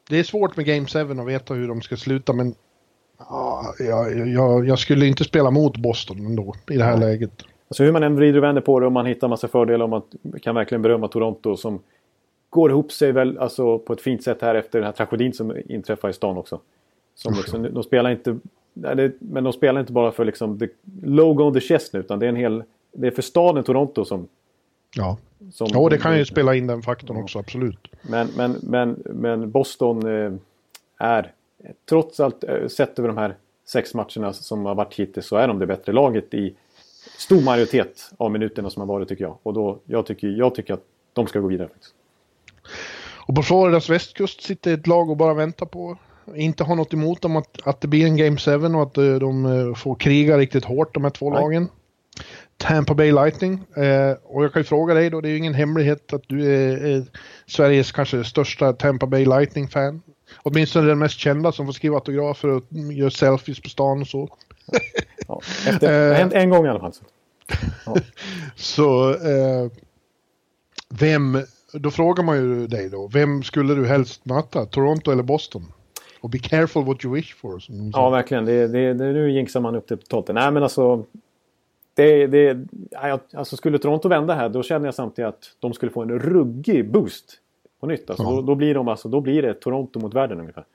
Det är svårt med Game 7 att veta hur de ska sluta men... Ja, jag, jag, jag skulle inte spela mot Boston ändå i det här ja. läget. Alltså hur man än vrider och vänder på det och man hittar massa fördelar och man kan verkligen berömma Toronto som går ihop sig väl alltså på ett fint sätt här efter den här tragedin som inträffade i stan också. Som liksom, de spelar inte, men de spelar inte bara för liksom the logo on the chest nu utan det är en hel, det är för staden Toronto som... Ja, som, ja det kan ju spela in den faktorn ja. också, absolut. Men, men, men, men Boston eh, är, trots allt eh, sett över de här sex matcherna som har varit hittills så är de det bättre laget i stor majoritet av minuterna som har varit tycker jag. Och då, jag, tycker, jag tycker att de ska gå vidare. Faktiskt. Och på Floridas västkust sitter ett lag och bara väntar på inte har något emot dem att, att det blir en Game 7 och att eh, de eh, får kriga riktigt hårt de här två Nej. lagen. Tampa Bay Lightning. Eh, och jag kan ju fråga dig då, det är ju ingen hemlighet att du är, är Sveriges kanske största Tampa Bay Lightning-fan. Åtminstone den mest kända som får skriva autografer och göra selfies på stan och så. Ja, efter, en, en gång i alla fall. Så, ja. så eh, vem, då frågar man ju dig då, vem skulle du helst möta? Toronto eller Boston? Och be careful what you wish for. Ja, verkligen. Det, det, det, nu jinxar man upp det totalt. Nej, men alltså. Det, det, alltså skulle Toronto vända här då känner jag samtidigt att de skulle få en ruggig boost på nytt. Alltså, ja. då, då, blir de, alltså, då blir det Toronto mot världen ungefär.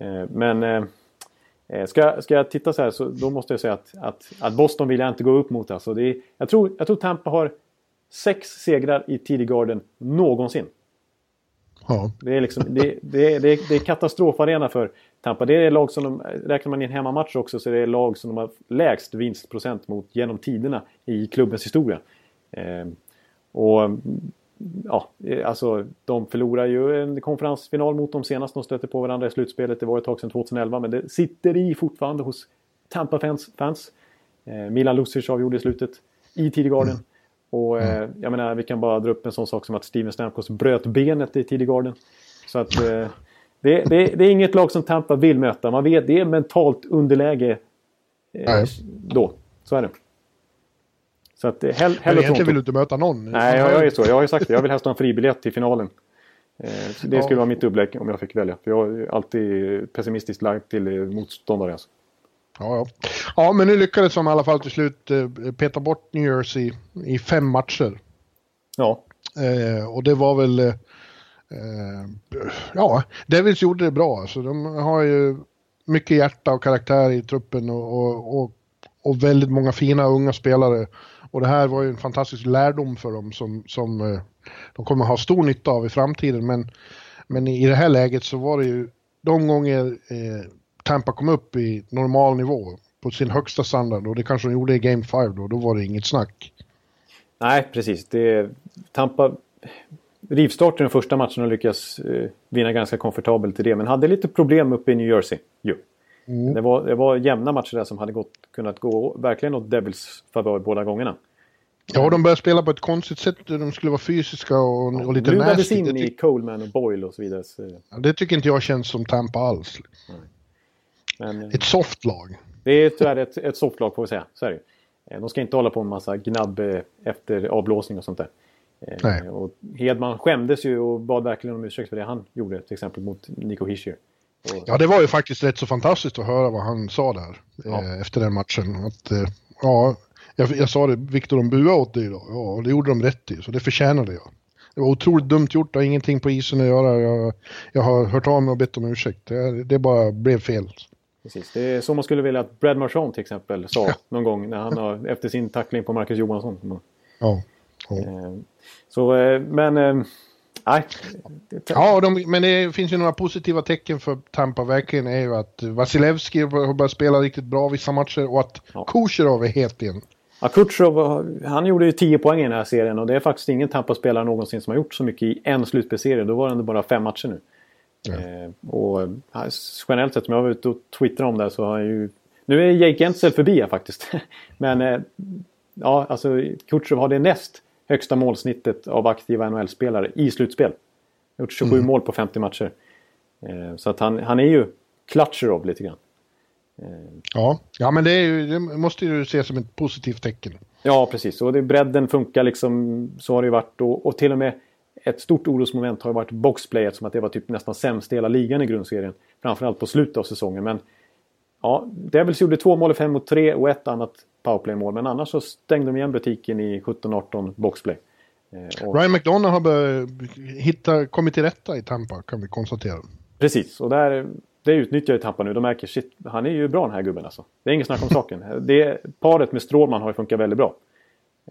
Eh, men eh, Eh, ska, ska jag titta så här så då måste jag säga att, att, att Boston vill jag inte gå upp mot. Alltså det är, jag, tror, jag tror Tampa har sex segrar i TD Garden någonsin. Ja. Det är, liksom, det, det, det, det är katastrofarena för Tampa. Det är lag som de, räknar man in hemmamatcher också så är det lag som de har lägst vinstprocent mot genom tiderna i klubbens historia. Eh, och ja, alltså de förlorar ju en konferensfinal mot dem senast de stötte på varandra i slutspelet. Det var ett tag sedan 2011 men det sitter i fortfarande hos Tampa-fans. Fans. Eh, Milan Lucic avgjorde i slutet i Tidigarden. Mm. Och eh, jag menar, vi kan bara dra upp en sån sak som att Steven Stamkos bröt benet i tidig garden. Så att eh, det, det, det, är inget lag som Tampa vill möta. Man vet, det är mentalt underläge eh, då. Så är det. Så att eh, hell, hell Egentligen vill du inte möta någon. Nej, jag, jag är så. Jag har ju sagt det. Jag vill helst ha en fribiljett till finalen. Eh, det skulle ja. vara mitt dubbellägg om jag fick välja. För jag är alltid pessimistiskt lagd till eh, motståndare. Alltså. Ja, ja. ja, men nu lyckades de i alla fall till slut eh, peta bort New Jersey i fem matcher. Ja. Eh, och det var väl... Eh, ja, Devils gjorde det bra. Alltså, de har ju mycket hjärta och karaktär i truppen och, och, och, och väldigt många fina unga spelare. Och det här var ju en fantastisk lärdom för dem som, som eh, de kommer ha stor nytta av i framtiden. Men, men i det här läget så var det ju de gånger eh, Tampa kom upp i normal nivå på sin högsta standard och det kanske de gjorde i Game 5 då, då var det inget snack. Nej, precis. Det, Tampa rivstart i den första matchen och lyckas eh, vinna ganska komfortabelt i det. Men hade lite problem uppe i New Jersey. Jo. Mm. Det, var, det var jämna matcher där som hade gått, kunnat gå verkligen åt Devils favör båda gångerna. Ja, de började spela på ett konstigt sätt. De skulle vara fysiska och, ja, och lite nasty. in i Coleman och Boyle och så vidare. Så... Ja, det tycker inte jag känns som Tampa alls. Men, ett soft lag. Det är tyvärr ett, ett soft lag får vi säga. Så är det. Eh, de ska inte hålla på med massa gnabb eh, efter avblåsning och sånt där. Eh, Nej. Och Hedman skämdes ju och bad verkligen om ursäkt för det han gjorde till exempel mot Nico Hischier. Ja, det var ju faktiskt rätt så fantastiskt att höra vad han sa där ja. eh, efter den matchen. Att, eh, ja, jag, jag, sa det, Viktor de buade åt dig idag. Ja, det gjorde de rätt i, så det förtjänade jag. Det var otroligt dumt gjort, det har ingenting på isen att göra. Jag, jag har hört av mig och bett om ursäkt. Det, det bara blev fel. Precis. Det är så man skulle vilja att Brad Marchand till exempel sa ja. någon gång när han har, efter sin tackling på Marcus Johansson. Ja. ja. Eh, så, eh, men Nej. Ja, de, men det finns ju några positiva tecken för Tampa verkligen är ju att Vasilevski har börjat spela riktigt bra vissa matcher och att ja. Kucherov är het igen. Ja, Kutjerov, han gjorde ju 10 poäng i den här serien och det är faktiskt ingen Tampa-spelare någonsin som har gjort så mycket i en slutspelsserie. Då var det bara fem matcher nu. Eh, och generellt sett, som jag var ute och twittrade om det så har han ju... Nu är Jake Gensel förbi här faktiskt. Men eh, ja, alltså Kutjerov har det näst högsta målsnittet av aktiva NHL-spelare i slutspel. Gjort 27 mm. mål på 50 matcher. Eh, så att han, han är ju Klatjerov lite grann. Ja, ja men det, ju, det måste ju ses som ett positivt tecken. Ja, precis. Och det, bredden funkar liksom. Så har det ju varit. Och, och till och med ett stort orosmoment har varit boxplay som att det var typ nästan sämst i hela ligan i grundserien. Framförallt på slutet av säsongen. Men ja, Devils gjorde två mål i fem mot tre och ett annat powerplay-mål. Men annars så stängde de igen butiken i 17-18 boxplay. Eh, och... Ryan McDonough har hitta, kommit till rätta i Tampa kan vi konstatera. Precis, och där, det utnyttjar ju Tampa nu. De märker shit, han är ju bra den här gubben alltså. Det är inget snack om saken. Det, paret med Strålman har ju funkat väldigt bra.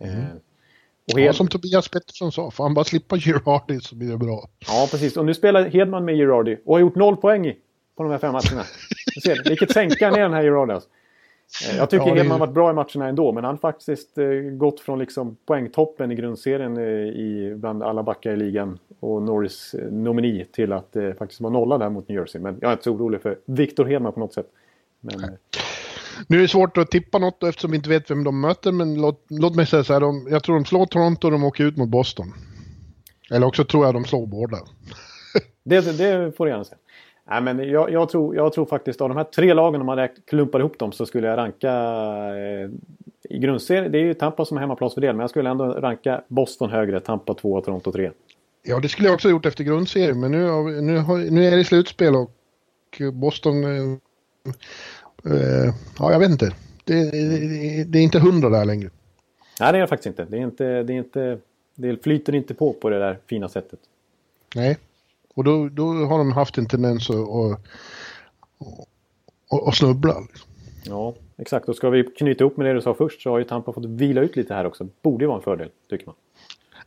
Mm. Och Hed... Ja, som Tobias Pettersson sa, får han bara slippa Girardi så blir det bra. Ja, precis. Och nu spelar Hedman med Girardi och har gjort noll poäng i på de här fem matcherna. ser, vilket sänkaren är den här Girardi alltså. Eh, jag tycker ja, det... Hedman varit bra i matcherna ändå, men han har faktiskt eh, gått från liksom poängtoppen i grundserien eh, i, bland alla backar i ligan och Norris eh, nomini till att eh, faktiskt vara nolla där mot New Jersey. Men jag är inte så orolig för Victor Hedman på något sätt. Men, nu är det svårt att tippa något eftersom vi inte vet vem de möter, men låt, låt mig säga så här, de, jag tror de slår Toronto och de åker ut mot Boston. Eller också tror jag de slår båda. det, det får du gärna säga. Nej, men jag, jag, tror, jag tror faktiskt av de här tre lagen, om man klumpar ihop dem, så skulle jag ranka eh, i grundserien. Det är ju Tampa som är hemmaplansfördel, men jag skulle ändå ranka Boston högre, Tampa 2 och Toronto 3. Ja, det skulle jag också ha gjort efter grundserien, men nu, nu, nu är det slutspel och Boston... Eh, eh, ja, jag vet inte. Det, det, det, är inte hundra där längre. Nej, det är det faktiskt inte. Det, är inte, det, är inte, det flyter inte på på det där fina sättet. Nej. Och då, då har de haft en tendens att, att, att, att snubbla. Liksom. Ja, exakt. Och ska vi knyta ihop med det du sa först så har ju Tampa fått vila ut lite här också. Borde ju vara en fördel, tycker man.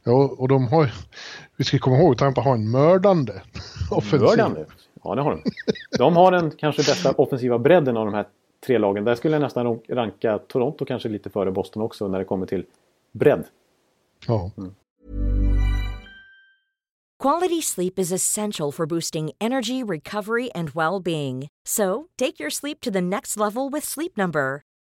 Ja, och de har vi ska komma ihåg att Tampa har en mördande offensiv. Mördande? Ja, det har de. De har den kanske bästa offensiva bredden av de här tre lagen. Där skulle jag nästan ranka Toronto kanske lite före Boston också när det kommer till bredd. Ja. Mm. Quality sleep is essential for boosting energy, recovery and well-being. So, take your sleep to the next level with Sleep Number.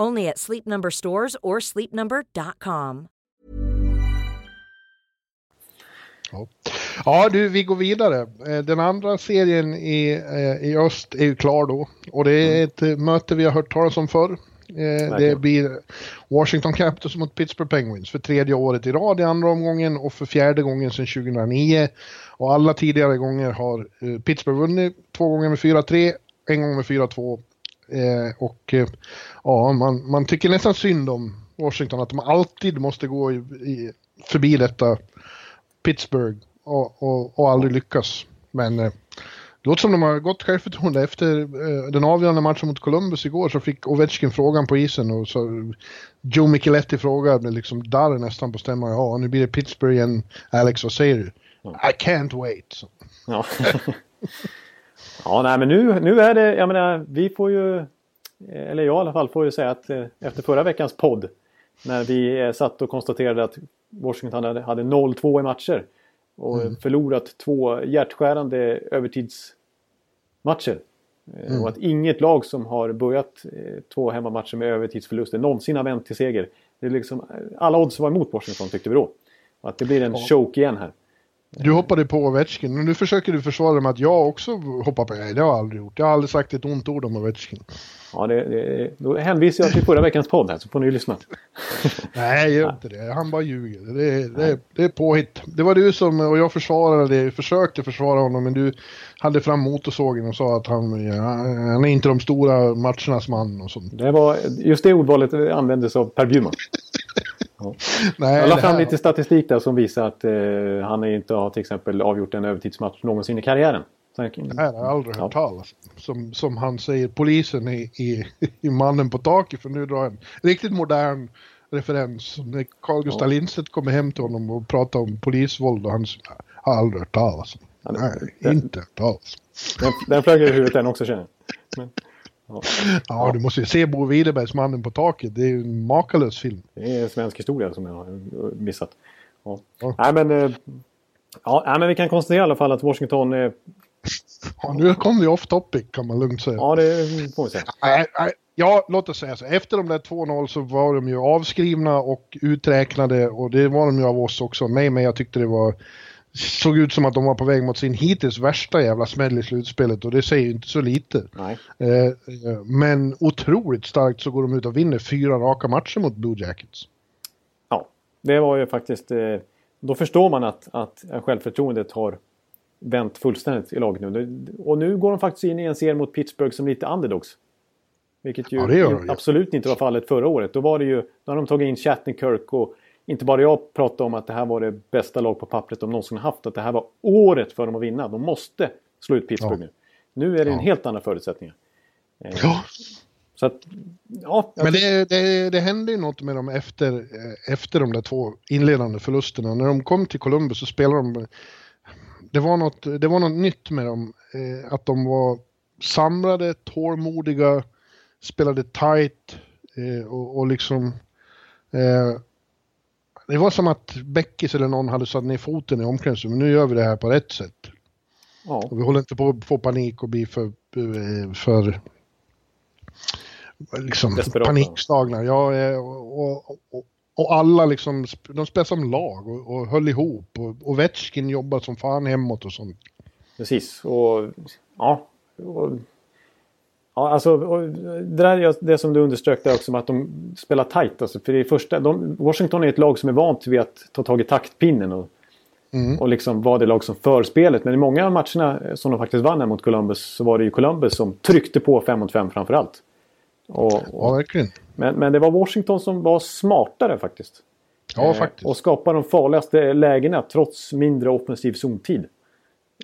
Only at Sleep Number stores or sleepnumber.com. Ja. ja, du, vi går vidare. Eh, den andra serien i, eh, i öst är ju klar då. Och det är ett mm. möte vi har hört talas om förr. Det blir Washington Capitals mot Pittsburgh Penguins för tredje året i rad i andra omgången och för fjärde gången sedan 2009. Och alla tidigare gånger har Pittsburgh vunnit två gånger med 4-3, en gång med 4-2 Eh, och eh, ja, man, man tycker nästan synd om Washington att de alltid måste gå i, i, förbi detta Pittsburgh och, och, och aldrig lyckas. Men eh, det låter som de har gott självförtroende. Efter eh, den avgörande matchen mot Columbus igår så fick Ovechkin frågan på isen och så Joe Micheletti frågade liksom darr nästan på stämman. Ja, nu blir det Pittsburgh igen. Alex, vad säger du? I can't wait. Ja. Ja, nej men nu, nu är det, jag menar, vi får ju, eller jag i alla fall får ju säga att eh, efter förra veckans podd när vi eh, satt och konstaterade att Washington hade, hade 0-2 i matcher och mm. förlorat två hjärtskärande övertidsmatcher. Eh, mm. Och att inget lag som har börjat två hemmamatcher med övertidsförluster någonsin har vänt till seger. Det är liksom, alla odds var emot Washington tyckte vi då. Och att det blir en ja. choke igen här. Du hoppade på Ovechkin, men nu försöker du försvara med att jag också hoppar på. Nej, det har jag aldrig gjort. Jag har aldrig sagt ett ont ord om Ovechkin. Ja, det, det, då hänvisar jag till förra veckans podd här så får ni lyssna. Nej, gör inte det. Han bara ljuger. Det, det, det är påhitt. Det var du som, och jag försvarade försökte försvara honom, men du hade fram motorsågen och sa att han, han är inte de stora matchernas man och sånt. Det var, just det ordvalet användes av Per Bjurman. Nej, jag la fram lite statistik där som visar att eh, han inte har till exempel avgjort en övertidsmatch någonsin i karriären. Det har jag aldrig hört ja. talas som, som han säger, polisen i, i, i Mannen på taket. För nu drar en riktigt modern referens. När Carl Gustaf ja. Lindstedt kommer hem till honom och pratar om polisvåld och han har aldrig hört talas ja, Nej, den, inte hört talas Den, den flög i huvudet den också känner jag. Ja. ja, du måste ju se Bo Widerbergs Mannen på taket. Det är ju en makalös film. Det är en svensk historia som jag har missat. Ja. Ja. Nej, men, eh, ja, men vi kan konstatera i alla fall att Washington... Eh... Ja, nu kom vi off topic kan man lugnt säga. Ja, det får vi säga. Nej, nej. Ja, låt oss säga så. Efter de där 2-0 så var de ju avskrivna och uträknade och det var de ju av oss också. Mig, men jag tyckte det var såg ut som att de var på väg mot sin hittills värsta jävla smäll i slutspelet och det säger ju inte så lite. Eh, eh, men otroligt starkt så går de ut och vinner fyra raka matcher mot Blue Jackets. Ja, det var ju faktiskt... Eh, då förstår man att, att självförtroendet har vänt fullständigt i laget nu. Och nu går de faktiskt in i en serie mot Pittsburgh som lite underdogs. Vilket ju ja, absolut inte var fallet förra året. Då var det ju... Då hade de tagit in Shattenkirk och inte bara jag pratade om att det här var det bästa lag på pappret de någonsin haft. Att det här var året för dem att vinna. De måste slå ut Pittsburgh ja. nu. Nu är det ja. en helt annan förutsättningar. Eh, ja. Så att, ja. Men det, det, det hände ju något med dem efter, eh, efter de där två inledande förlusterna. När de kom till Columbus så spelade de... Det var något, det var något nytt med dem. Eh, att de var samlade, tålmodiga, spelade tight och, och liksom det var som att Beckis eller någon hade satt ner foten i omklädningsrummet. Nu gör vi det här på rätt sätt. Ja. Och vi håller inte på att få panik och bli för, för liksom panikslagna. Ja, eh, och, och, och, alla liksom, de spelar som lag och, och höll ihop. Och, Vetchkin jobbar som fan hemåt och sånt. Precis, och ja. Och Ja, alltså, det där är det som du underströk där också med att de spelar tight. Alltså, för det första, de, Washington är ett lag som är vant vid att ta tag i taktpinnen och Mm. Och liksom var det lag som för spelet. Men i många av matcherna som de faktiskt vann mot Columbus så var det ju Columbus som tryckte på 5 mot 5 framförallt. Och, och, ja, verkligen. Men, men det var Washington som var smartare faktiskt. Ja, eh, faktiskt. Och skapade de farligaste lägena trots mindre offensiv zontid.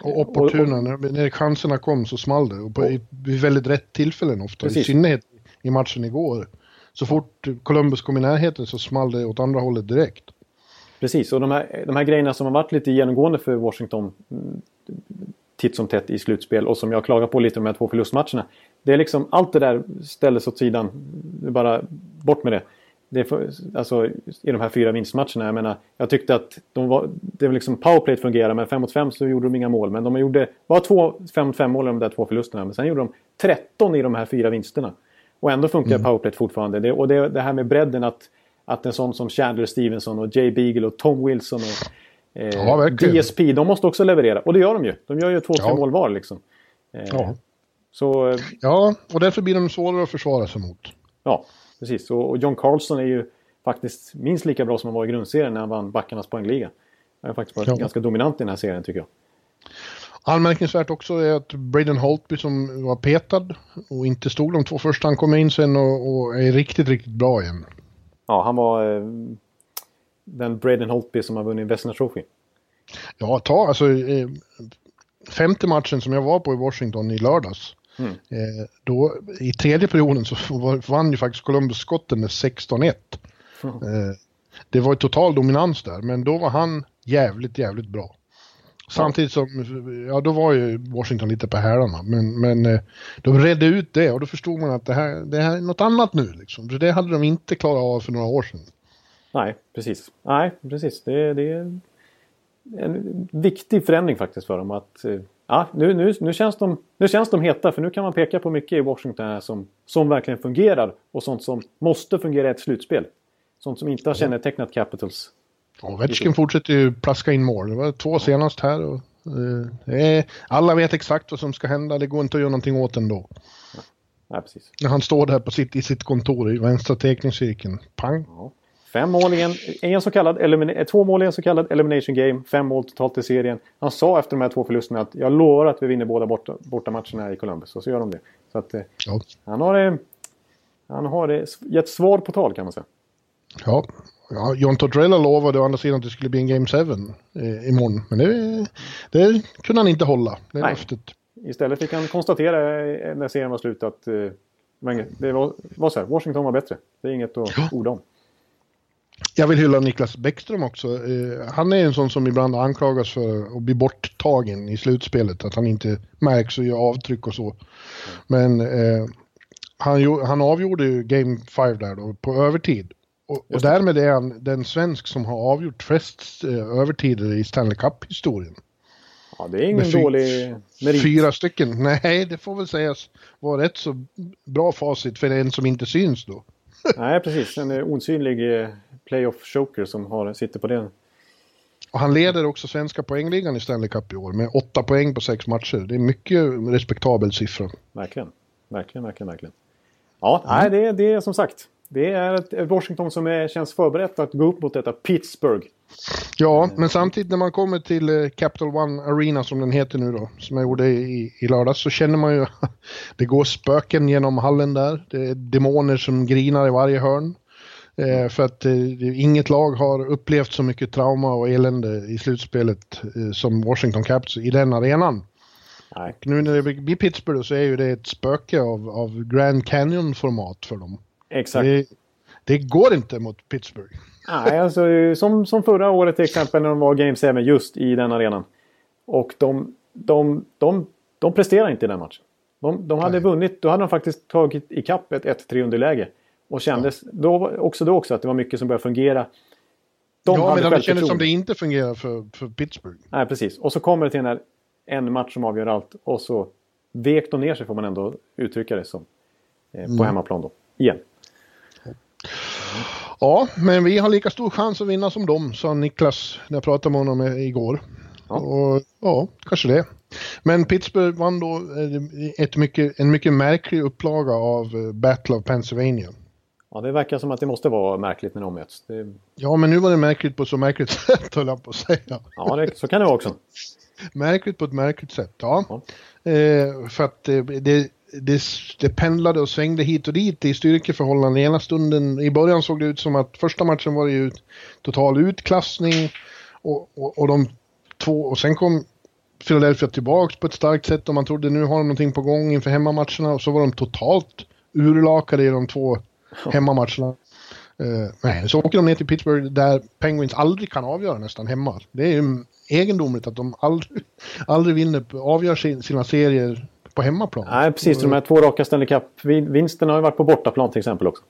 Och opportuna, när, när chanserna kom så small det. Och på, i, vid väldigt rätt tillfällen ofta. Precis. I synnerhet i matchen igår. Så fort Columbus kom i närheten så small det åt andra hållet direkt. Precis, och de här, de här grejerna som har varit lite genomgående för Washington mm, titt som tätt i slutspel och som jag klagar på lite de här två förlustmatcherna. Det är liksom allt det där ställdes åt sidan. Bara bort med det. Det för, alltså i de här fyra vinstmatcherna. Jag menar, jag tyckte att de var, det var liksom powerplay fungerade men 5 mot 5 så gjorde de inga mål. Men de gjorde bara två 5 mot 5 mål i de där två förlusterna. Men sen gjorde de 13 i de här fyra vinsterna. Och ändå funkar mm. powerplay fortfarande. Det, och det, det här med bredden att, att en sån som Chandler Stevenson och Jay Beagle och Tom Wilson och eh, ja, DSP, de måste också leverera. Och det gör de ju. De gör ju två, tre mål var liksom. Eh, ja. Så, eh, ja, och därför blir de svårare att försvara sig mot. Ja, precis. Och, John Carlson är ju faktiskt minst lika bra som han var i grundserien när han vann backarnas poängliga. Han har faktiskt varit ja. ganska dominant i den här serien tycker jag. Anmärkningsvärt också är att Braden Holtby som var petad och inte stod de två första, han kom in sen och, och är riktigt, riktigt bra igen. Ja, han var eh, den Braden Holtby som har vunnit Vesna Trophy. Ja, ta alltså eh, femte matchen som jag var på i Washington i lördags. Mm. Eh, då, I tredje perioden så vann ju faktiskt Columbus skotten med 16-1. Mm. Eh, det var ju total dominans där, men då var han jävligt, jävligt bra. Samtidigt som, ja då var ju Washington lite på hälarna, men, men eh, de redde ut det och då förstod man att det här, det här är något annat nu liksom. För det hade de inte klarat av för några år sedan. Nej, precis. Nej, precis. Det, det är en viktig förändring faktiskt för dem att eh, ja, nu, nu, nu, känns de, nu känns de heta för nu kan man peka på mycket i Washington som, som verkligen fungerar och sånt som måste fungera i ett slutspel. Sånt som inte har kännetecknat Capitals Ovechkin fortsätter ju plaska in mål. Det var två senast här. Och, eh, alla vet exakt vad som ska hända. Det går inte att göra någonting åt ändå. Ja, precis. När han står där på sitt, i sitt kontor i vänstra teckningscirkeln. Pang! Ja. Fem mål i en, en så kallad två mål i en så kallad elimination game. Fem mål totalt i serien. Han sa efter de här två förlusterna att jag lovar att vi vinner båda borta, borta matcherna i Columbus. Och så gör de det. Så att, eh, ja. han har, eh, han har gett svar på tal kan man säga. Ja, Ja, John Tortorella lovade å andra sidan att det skulle bli en Game 7 eh, imorgon. Men det, det kunde han inte hålla, det Nej. löftet. Istället fick han konstatera eh, när serien var slut att eh, det var, var så här, Washington var bättre. Det är inget att ja. orda om. Jag vill hylla Niklas Bäckström också. Eh, han är en sån som ibland anklagas för att bli borttagen i slutspelet. Att han inte märks och gör avtryck och så. Men eh, han, han avgjorde ju Game 5 där då på övertid. Och, och därmed är han den svensk som har avgjort flest eh, övertider i Stanley Cup-historien. Ja, det är ingen dålig merit. Fyra stycken. Nej, det får väl sägas vara rätt så bra facit för en som inte syns då. Nej, precis. En osynlig eh, playoff-choker som har, sitter på den. Och han leder också svenska poängligan i Stanley Cup i år med åtta poäng på sex matcher. Det är mycket respektabel siffra. Verkligen, verkligen, verkligen, verkligen. Ja, mm. nej, det, det är som sagt. Det är ett Washington som är, känns förberett att gå upp mot detta Pittsburgh. Ja, men samtidigt när man kommer till eh, Capital One Arena som den heter nu då, som jag gjorde i, i lördags, så känner man ju det går spöken genom hallen där. Det är demoner som grinar i varje hörn. Eh, för att eh, inget lag har upplevt så mycket trauma och elände i slutspelet eh, som Washington Capitals i den arenan. Nej. Och nu när det blir Pittsburgh så är ju det ett spöke av, av Grand Canyon-format för dem. Exakt. Det, det, går inte mot Pittsburgh. Nej, alltså som, som förra året till exempel när de var Game 7 just i den arenan. Och de, de, de, de presterar inte i den matchen. De, de hade Nej. vunnit, då hade de faktiskt tagit ikapp ett 1-3 underläge. Och kändes ja. då, också då också att det var mycket som började fungera. De ja, men det kändes som det inte fungerar för, för Pittsburgh. Nej, precis. Och så kommer det till den här en match som avgör allt. Och så vek de ner sig får man ändå uttrycka det som. Eh, på mm. hemmaplan då. Igen. Ja, men vi har lika stor chans att vinna som dem, sa Niklas när jag pratade med honom igår. Ja, och, ja kanske det. Men Pittsburgh vann då eh, ett mycket, en mycket märklig upplaga av eh, Battle of Pennsylvania. Ja, det verkar som att det måste vara märkligt när de möts. Det... Ja, men nu var det märkligt på så märkligt sätt, höll jag på att säga. Ja, det, så kan det vara också. märkligt på ett märkligt sätt, ja. ja. Eh, för att eh, det, det, det pendlade och svängde hit och dit i styrkeförhållanden. Ena stunden, i början såg det ut som att första matchen var det ju total utklassning och, och, och de två, och sen kom Philadelphia tillbaks på ett starkt sätt och man trodde nu har de någonting på gång inför hemmamatcherna och så var de totalt urlakade i de två hemmamatcherna. Uh, nej, så åker de ner till Pittsburgh där Penguins aldrig kan avgöra nästan hemma. Det är ju egendomligt att de aldrig, aldrig vinner, avgör sin, sina serier på hemmaplan. Nej, precis. De här två raka Stanley Cup-vinsterna har ju varit på bortaplan till exempel också.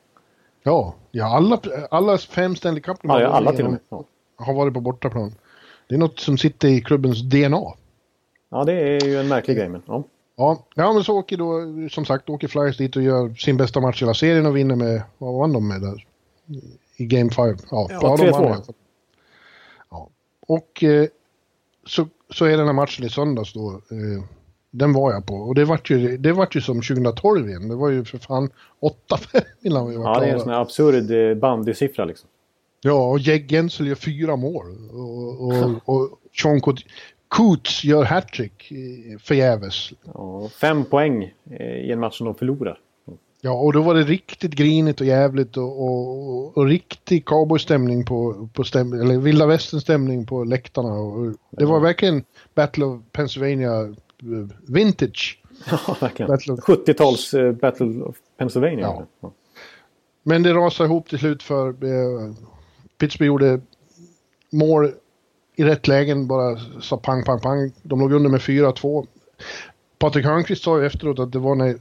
Ja, ja alla, alla fem Stanley Cup ja, ja, alla till och med. Ja. har varit på bortaplan. Det är något som sitter i klubbens DNA. Ja, det är ju en märklig grej. Men, ja. Ja, ja, men så åker då, som sagt, åker Flyers dit och gör sin bästa match i hela serien och vinner med, vad vann de med där? I Game 5? Ja, ja 3-2. Ja. Och eh, så, så är den här matchen i söndags då. Eh, den var jag på. Och det vart ju, det vart ju som 2012 igen. Det var ju för fan 8-5 innan vi var Ja, det är en sån här absurd eh, bandysiffra liksom. Ja, och Jeg Gensel gör fyra mål. Och, och, och Sean Coots gör hattrick förgäves. Ja, fem poäng i en match som de förlorar. Ja, och då var det riktigt grinigt och jävligt och, och, och riktig cowboystämning på, på stäm, eller vilda västern-stämning på läktarna. Och det var verkligen Battle of Pennsylvania eh, vintage. Ja, verkligen. 70-tals uh, Battle of Pennsylvania. Ja. ja. Men det rasade ihop till slut för uh, Pittsburgh gjorde mål i rätt lägen, bara sa pang, pang, pang. De låg under med 4-2. Patrik Hörnqvist sa ju efteråt att det var när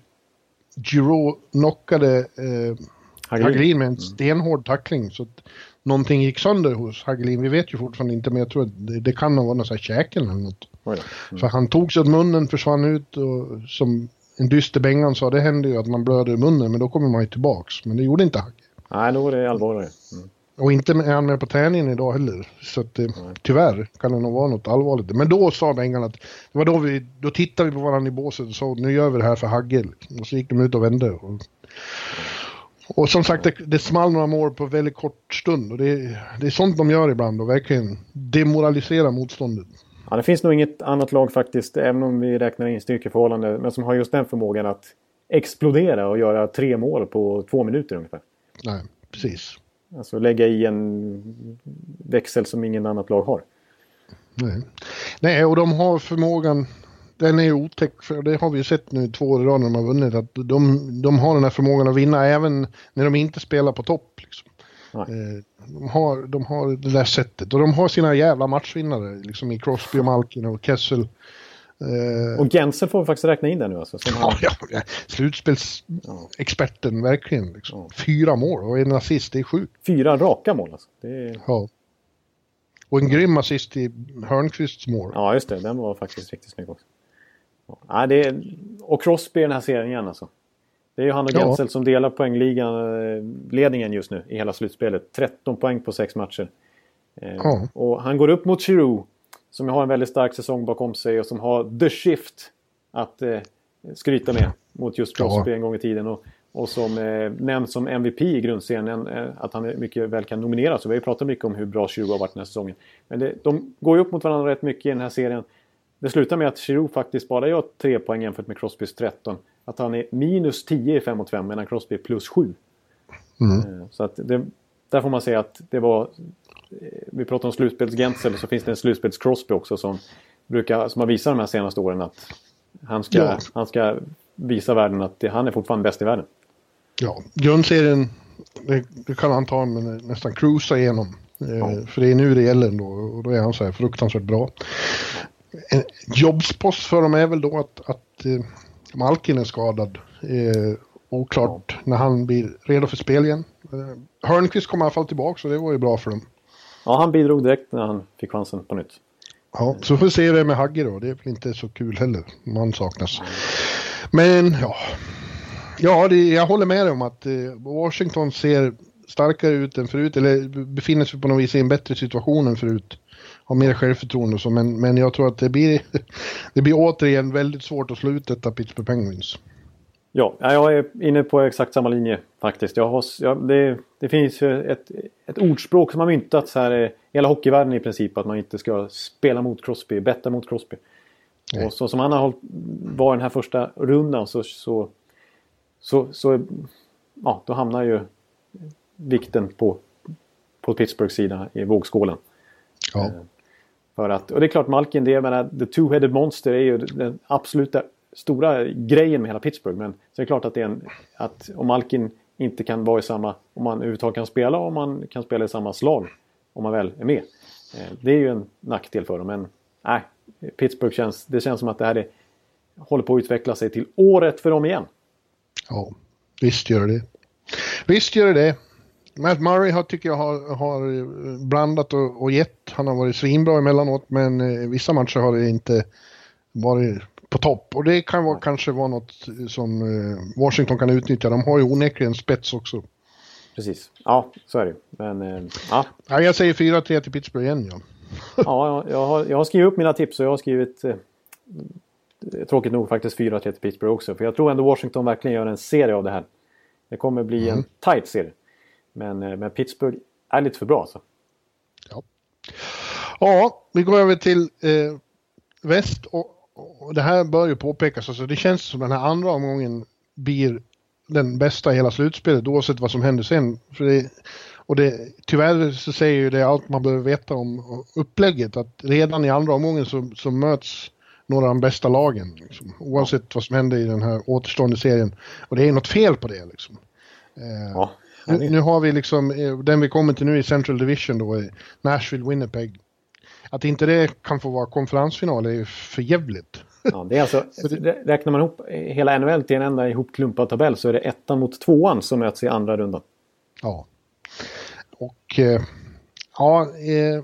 Giro knockade eh, Hagelin med en mm. stenhård tackling. Så att någonting gick sönder hos Hagelin. Vi vet ju fortfarande inte, men jag tror att det, det kan nog vara något käkel eller något. Mm. För han tog sig åt munnen, försvann ut och som en dyster Bengan sa, det händer ju att man blöder i munnen, men då kommer man ju tillbaks. Men det gjorde inte Hagge. Nej, då är det allvarligt. Mm. Och inte är han med på träningen idag heller. Så att, mm. tyvärr kan det nog vara något allvarligt. Men då sa Bengan att, det var då vi, då tittade vi på varandra i båset och sa nu gör vi det här för Hagge. Och så gick de ut och vände. Och, och som sagt, det, det small några mål på väldigt kort stund. Och det, det är sånt de gör ibland och verkligen demoralisera motståndet. Ja, det finns nog inget annat lag faktiskt, även om vi räknar in styrkeförhållande, men som har just den förmågan att explodera och göra tre mål på två minuter ungefär. Nej, precis. Alltså lägga i en växel som ingen annat lag har. Nej, Nej och de har förmågan, den är otäck, för det har vi ju sett nu två år i rad när de har vunnit, att de, de har den här förmågan att vinna även när de inte spelar på topp. Liksom. Eh, de, har, de har det där sättet och de har sina jävla matchvinnare liksom i Crosby och Malkin och Kessel. Uh, och Gensel får vi faktiskt räkna in där nu alltså. ja, ja, ja. Slutspelsexperten verkligen. Liksom. Fyra mål och en assist, det är sjukt. Fyra raka mål alltså. Är... Ja. Och en grym assist i Hörnqvists mål. Ja, just det. Den var faktiskt riktigt snygg också. Ja, det är... Och Crosby i den här serien igen alltså. Det är ju han och Gensel ja. som delar poängligan, eh, ledningen just nu i hela slutspelet. 13 poäng på sex matcher. Eh, ja. Och han går upp mot Giroud som har en väldigt stark säsong bakom sig och som har the shift att eh, skryta med mot just Crosby ja. en gång i tiden. Och, och som eh, nämns som MVP i grundserien, eh, att han mycket väl kan nomineras. Och vi har ju pratat mycket om hur bra Giroud har varit den här säsongen. Men det, de går ju upp mot varandra rätt mycket i den här serien. Det slutar med att Giroud faktiskt bara gör tre poäng jämfört med Crosbys 13. Att han är minus 10 i 5 mot 5 medan Crosby är plus 7. Mm. Eh, så att det, där får man säga att det var vi pratar om slutspelsgensel så finns det en slutspels-Crosby också som, brukar, som har visat de här senaste åren att han ska, ja. han ska visa världen att han är fortfarande bäst i världen. Ja, grundserien det, det kan han ta men nästan cruisa igenom. Eh, ja. För det är nu det gäller ändå och då är han så här fruktansvärt bra. En jobbspost för dem är väl då att, att eh, Malkin är skadad. Eh, oklart ja. när han blir redo för spel igen. Eh, Hörnqvist kommer i alla fall tillbaka så det var ju bra för dem. Ja, han bidrog direkt när han fick chansen på nytt. Ja, så får vi se det med Hagge då. Det är väl inte så kul heller. Man saknas. Men ja, ja det, jag håller med dig om att eh, Washington ser starkare ut än förut. Eller befinner sig på något vis i en bättre situation än förut. Har mer självförtroende och så. Men, men jag tror att det blir, det blir återigen väldigt svårt att slå ut detta Pittsburgh Penguins. Ja, jag är inne på exakt samma linje faktiskt. Jag har, jag, det, det, finns ett, ett ordspråk som har myntats här i hela hockeyvärlden i princip. Att man inte ska spela mot Crosby, betta mot Crosby. Nej. Och så som han har hållit, var den här första rundan så, så, så, så ja, då hamnar ju vikten på, på Pittsburghs sida i vågskålen. Ja. För att, och det är klart Malkin, det, jag menar, the two-headed monster är ju den absoluta stora grejen med hela Pittsburgh. Men så är det klart att, det är en, att om Malkin inte kan vara i samma, om man överhuvudtaget kan spela och man kan spela i samma slag om man väl är med. Eh, det är ju en nackdel för dem. Men nej, Pittsburgh känns, det känns som att det här är, håller på att utveckla sig till året för dem igen. Ja, visst gör det. Visst gör det. Matt Murray har, tycker jag har, har blandat och, och gett. Han har varit svinbra emellanåt men eh, vissa matcher har det inte varit på topp. Och det kan vara, kanske vara något som eh, Washington kan utnyttja. De har ju onekligen spets också. Precis. Ja, så är det Men, eh, ja. ja. Jag säger 4-3 till Pittsburgh igen, ja. ja, jag har, jag har skrivit upp mina tips och jag har skrivit eh, tråkigt nog faktiskt 4-3 till Pittsburgh också. För jag tror ändå Washington verkligen gör en serie av det här. Det kommer bli mm. en tight serie. Men, eh, men Pittsburgh är lite för bra alltså. Ja, ja vi går över till eh, väst och och det här bör ju påpekas, alltså det känns som den här andra omgången blir den bästa i hela slutspelet oavsett vad som händer sen. För det, och det, tyvärr så säger ju det allt man behöver veta om upplägget att redan i andra omgången så, så möts några av de bästa lagen. Liksom, oavsett vad som händer i den här återstående serien. Och det är något fel på det liksom. Eh, ja, nu, nu, har vi liksom, eh, den vi kommer till nu i Central Division då, Nashville, Winnipeg att inte det kan få vara konferensfinal är för jävligt. Ja, det är alltså, räknar man ihop hela NHL till en enda ihopklumpad tabell så är det ettan mot tvåan som möts i andra rundan. Ja. Och eh, ja, eh,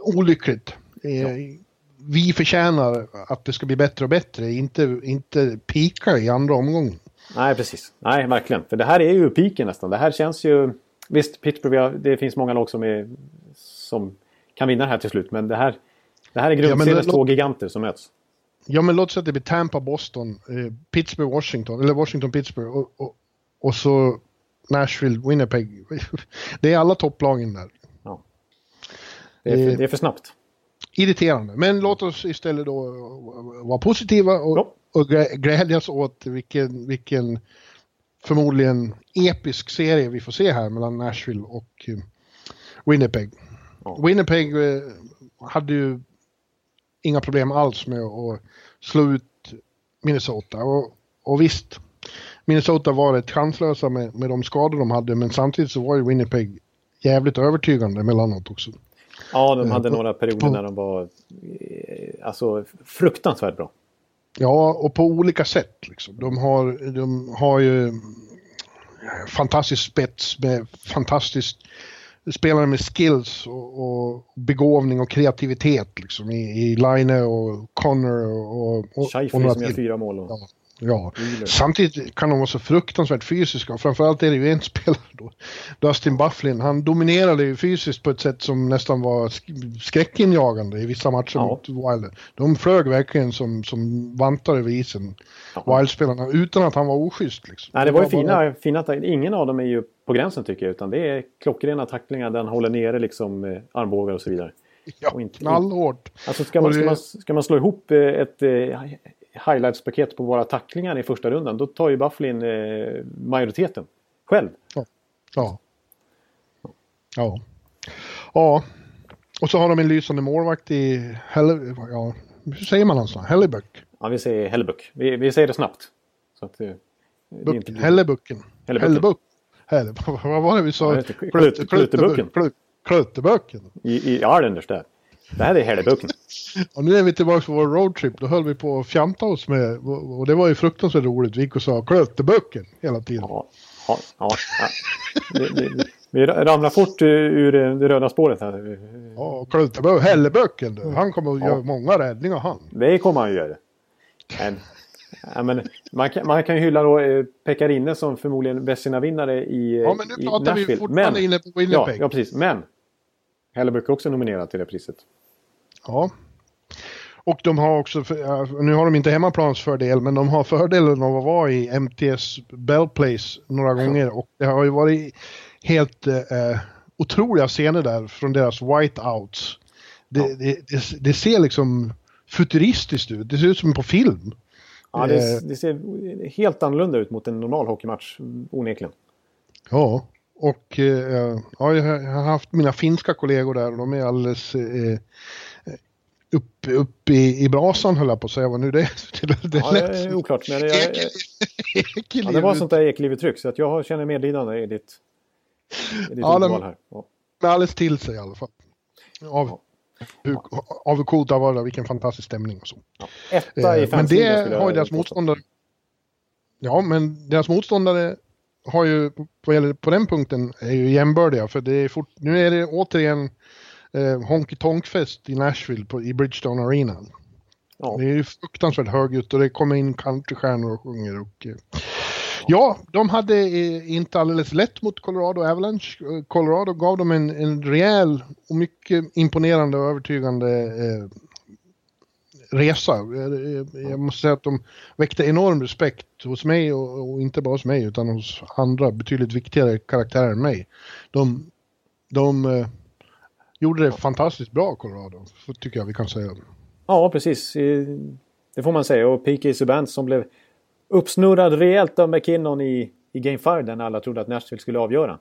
olyckligt. Eh, ja. Vi förtjänar att det ska bli bättre och bättre, inte, inte pika i andra omgången. Nej, precis. Nej, verkligen. För det här är ju piken nästan. Det här känns ju... Visst, Pittsburgh, det finns många lag som, är, som kan vinna det här till slut. Men det här, det här är grundseriens ja, två giganter som möts. Ja, men låt säga att det blir Tampa, Boston, eh, Pittsburgh, Washington, eller Washington, Pittsburgh och, och, och så Nashville, Winnipeg. Det är alla topplagen där. Ja. Det, är för, eh, det är för snabbt. Irriterande, men låt oss istället då vara positiva och, ja. och glädjas åt vilken, vilken förmodligen episk serie vi får se här mellan Nashville och eh, Winnipeg. Ja. Winnipeg eh, hade ju inga problem alls med att slå ut Minnesota. Och, och visst, Minnesota var rätt chanslösa med, med de skador de hade men samtidigt så var ju Winnipeg jävligt övertygande emellanåt också. Ja, de hade eh, några perioder när de var eh, alltså, fruktansvärt bra. Ja, och på olika sätt. Liksom. De, har, de har ju fantastisk spets med fantastiskt spelare med skills och, och begåvning och kreativitet liksom i, i Line och Connor och... och, och som gör fyra mål. Och... Ja. Ja, samtidigt kan de vara så fruktansvärt fysiska framförallt är det ju en spelare då, Dustin Bufflin, han dominerade ju fysiskt på ett sätt som nästan var skräckinjagande i vissa matcher ja. mot Wild. De flög verkligen som, som vantar över isen, ja. Wild-spelarna, utan att han var oschysst. Liksom. Nej, det var ju fina, bara... fina ingen av dem är ju på gränsen tycker jag, utan det är klockrena tacklingar där han håller nere liksom eh, armbågar och så vidare. Ja, knallhårt. Alltså ska man, ska, man, ska man slå ihop eh, ett eh, highlights-paket på våra tacklingar i första rundan, då tar ju Bufflin eh, majoriteten själv. Ja. ja. Ja. Ja. Och så har de en lysande målvakt i Helle, ja, hur säger man hans namn? Hellebuck? Ja, vi säger Hellebuck. Vi, vi säger det snabbt. Så att, det, det inte blir... Hellebucken. Hellebuck. Helle, vad var det vi sa? Klutebucken. Klutebucken. I, i Islanders där. Det här är Hellebucken. Och nu är vi tillbaka på vår roadtrip. Då höll vi på att fjanta oss med, och det var ju fruktansvärt roligt. Vi gick och sa Klötebucken hela tiden. Ja, ja, ja. Det, det, vi ramlar fort ur det röda spåret här. Ja, Klötebucken, Helleböcken Han kommer att ja. göra många räddningar han. Det kommer han att göra. Men, ja, men man, kan, man kan ju hylla då eh, Pekarinne som förmodligen bäst sina vinnare i Ja, men nu pratar vi fortfarande men, inne på Winnipeg. Ja, ja, precis. Men Hellebuck är också nominerad till det priset. Ja. Och de har också, nu har de inte hemmaplansfördel, men de har fördelen av att vara i MTS Bell Place några gånger. Och det har ju varit helt eh, otroliga scener där från deras whiteouts. Det, ja. det, det, det, ser liksom futuristiskt ut, det ser ut som på film. Ja, det, eh. det ser helt annorlunda ut mot en normal hockeymatch, onekligen. Ja, och eh, ja, jag har haft mina finska kollegor där och de är alldeles eh, upp, upp i, i brasan höll jag på att säga vad nu det är. Det, det, ja, det är oklart. Men jag, ja, det var sånt där ekelivetryck så att jag känner medlidande i ditt, i ditt ja, ordval här. Ja. Men alldeles till sig i alla fall. Av, ja. hur, av hur coolt det var, vilken fantastisk stämning och så. Ja. Etta i eh, Men det har ju deras motståndare. Ja, men deras motståndare har ju på, på den punkten är ju jämbördiga för det är fort, nu är det återigen eh, Honky Tonk-fest i Nashville på, i Bridgestone Arena. Ja. Det är ju fruktansvärt högljutt och det kommer in countrystjärnor och sjunger. Och, eh, ja, de hade eh, inte alldeles lätt mot Colorado Avalanche. Eh, Colorado gav dem en, en rejäl och mycket imponerande och övertygande eh, resa. Eh, jag måste säga att de väckte enorm respekt hos mig och, och, inte bara hos mig utan hos andra betydligt viktigare karaktärer än mig. De, de gjorde det fantastiskt bra, Colorado, tycker jag vi kan säga. Ja, precis. Det får man säga. Och P.K. Subban som blev uppsnurrad rejält av McKinnon i, i Game 5 där alla trodde att Nashville skulle avgöra.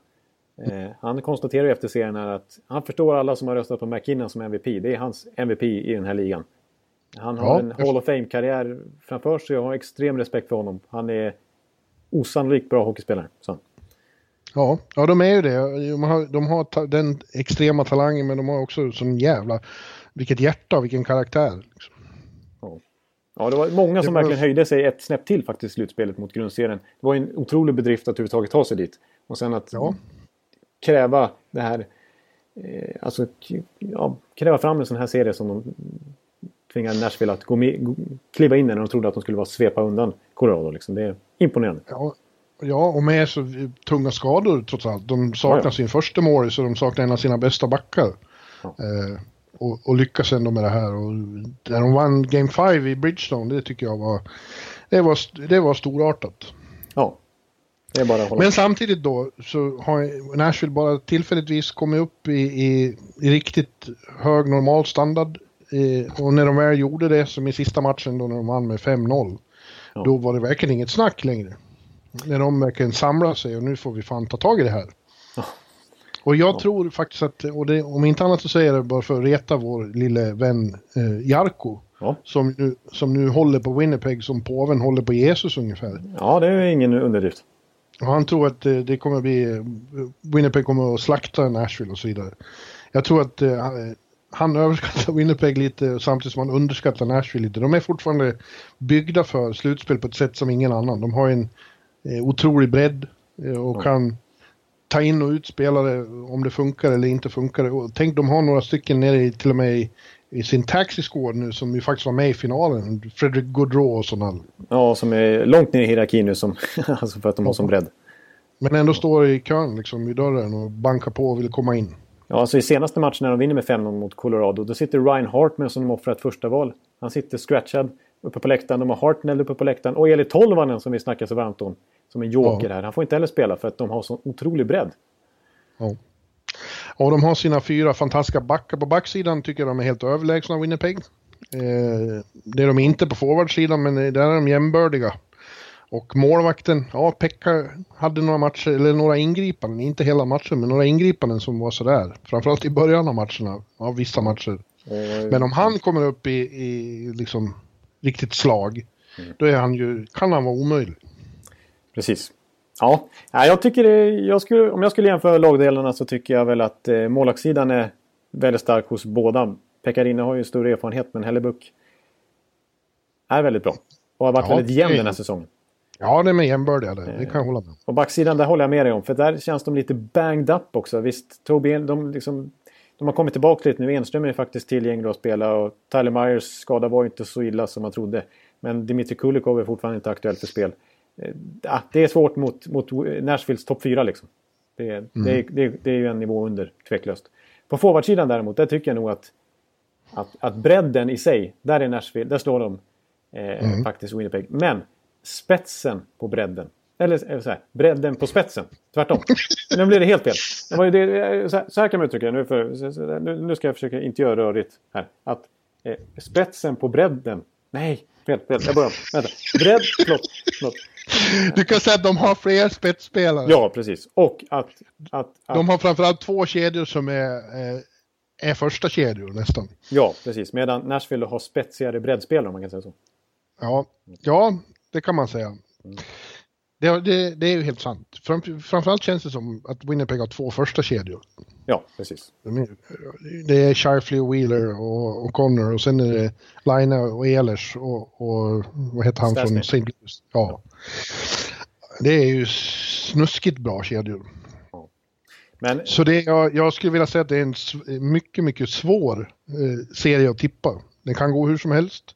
Eh, han konstaterar efter serien att han förstår alla som har röstat på McKinnon som MVP. Det är hans MVP i den här ligan. Han har ja, en Hall of Fame-karriär framför sig och har extrem respekt för honom. Han är osannolikt bra hockeyspelare. Så. Ja, ja, de är ju det. De har, de har den extrema talangen men de har också sån jävla... Vilket hjärta och vilken karaktär. Liksom. Ja. ja, det var många som var... verkligen höjde sig ett snäpp till faktiskt i slutspelet mot grundserien. Det var en otrolig bedrift att överhuvudtaget ta sig dit. Och sen att ja. kräva det här... Eh, alltså ja, kräva fram en sån här serie som de tvingade Nashville att gå med, kliva in när de trodde att de skulle vara svepa undan Colorado. Liksom. Det är imponerande. Ja, Ja, och med så tunga skador trots allt. De saknar ja, sin första mål så de saknar en av sina bästa backar. Ja. Eh, och, och, lyckas ändå med det här. Och när de vann Game 5 i Bridgestone, det tycker jag var... Det var, det var storartat. Ja. Det är bara att Men samtidigt då så har Nashville bara tillfälligtvis kommit upp i, i, i riktigt hög normal standard. Eh, och när de väl gjorde det, som i sista matchen då när de vann med 5-0, ja. då var det verkligen inget snack längre. När de verkligen samlar sig och nu får vi fan ta tag i det här. Ja. Och jag ja. tror faktiskt att, och det, om inte annat så säger jag det bara för att reta vår lille vän eh, Jarko. Ja. Som, nu, som nu håller på Winnipeg som påven håller på Jesus ungefär. Ja, det är ingen underdrift. Och han tror att eh, det kommer bli, eh, Winnipeg kommer att slakta Nashville och så vidare. Jag tror att eh, han överskattar Winnipeg lite samtidigt som han underskattar Nashville lite. De är fortfarande byggda för slutspel på ett sätt som ingen annan. De har en eh, otrolig bredd eh, och mm. kan ta in och ut spelare om det funkar eller inte funkar. Och tänk, de har några stycken nere i, till och med i, i sin taxi squad nu som ju faktiskt var med i finalen. Fredrik Gaudreau och sådana. Ja, som är långt ner i hierarkin nu som, alltså för att de har sån bredd. Men ändå står i kön liksom i dörren och bankar på och vill komma in. Ja, alltså i senaste matchen när de vinner med 5-0 mot Colorado, då sitter Ryan Hartman som de offrat första val. Han sitter scratchad uppe på läktaren. De har Hartnell uppe på läktaren. Och Eli Tolvanen som vi snackar så varmt om. Som en joker ja. här. Han får inte heller spela för att de har så otrolig bredd. Ja. Och de har sina fyra fantastiska backar. På backsidan tycker jag de är helt överlägsna Winnipeg. Eh, det är de inte på forwardsidan men där är de jämbördiga. Och målvakten, ja Pekka hade några matcher, eller några ingripanden, inte hela matchen, men några ingripanden som var sådär. Framförallt i början av matcherna, av vissa matcher. Mm. Men om han kommer upp i, i liksom riktigt slag, mm. då är han ju, kan han vara omöjlig. Precis. Ja, jag tycker det, jag skulle, om jag skulle jämföra lagdelarna så tycker jag väl att eh, målvaktssidan är väldigt stark hos båda. Pekkarina har ju större erfarenhet men Hellebuck är väldigt bra. Och har varit ja, väldigt jämn den här säsongen. Ja, det är med jämnbördiga det. Det kan jag hålla med Och backsidan, där håller jag med dig om. För där känns de lite banged up också. Visst, Toby, de, liksom, de har kommit tillbaka lite nu. Enström är faktiskt tillgänglig att spela och Tyler Myers skada var inte så illa som man trodde. Men Dimitri Kulikov är fortfarande inte aktuell för spel. Eh, det är svårt mot, mot Nashvilles topp 4 liksom. Det, mm. det, det, det, är ju en nivå under, tveklöst. På forwardsidan däremot, där tycker jag nog att att, att bredden i sig, där är Nashville, där slår de eh, mm. faktiskt Winnipeg. Men spetsen på bredden, eller, eller så här, bredden på spetsen, tvärtom. nu blir det helt fel. Det var ju det, så, här, så här kan man uttrycka det, nu, för, nu, nu ska jag försöka inte göra rörigt här. Att eh, spetsen på bredden, nej, fel, fel, jag börjar Vänta, bredd, förlåt, förlåt. Du kan säga att de har fler spetsspelare. Ja, precis. Och att... att, att... De har framförallt två kedjor som är, eh, är första kedjor nästan. Ja, precis. Medan Nashville har spetsigare breddspelare om man kan säga så. Ja, ja det kan man säga. Mm. Det, det, det, är ju helt sant. Fram, framförallt känns det som att Winnipeg har två första kedjor. Ja, precis. Det är Shifley och Wheeler och, och Connor och sen är det Lina och Ehlers och, och vad heter han Stasny. från St. Louis? Ja. Det är ju snuskigt bra kedjor. Men... Så det, jag, jag skulle vilja säga att det är en mycket, mycket svår eh, serie att tippa. Det kan gå hur som helst.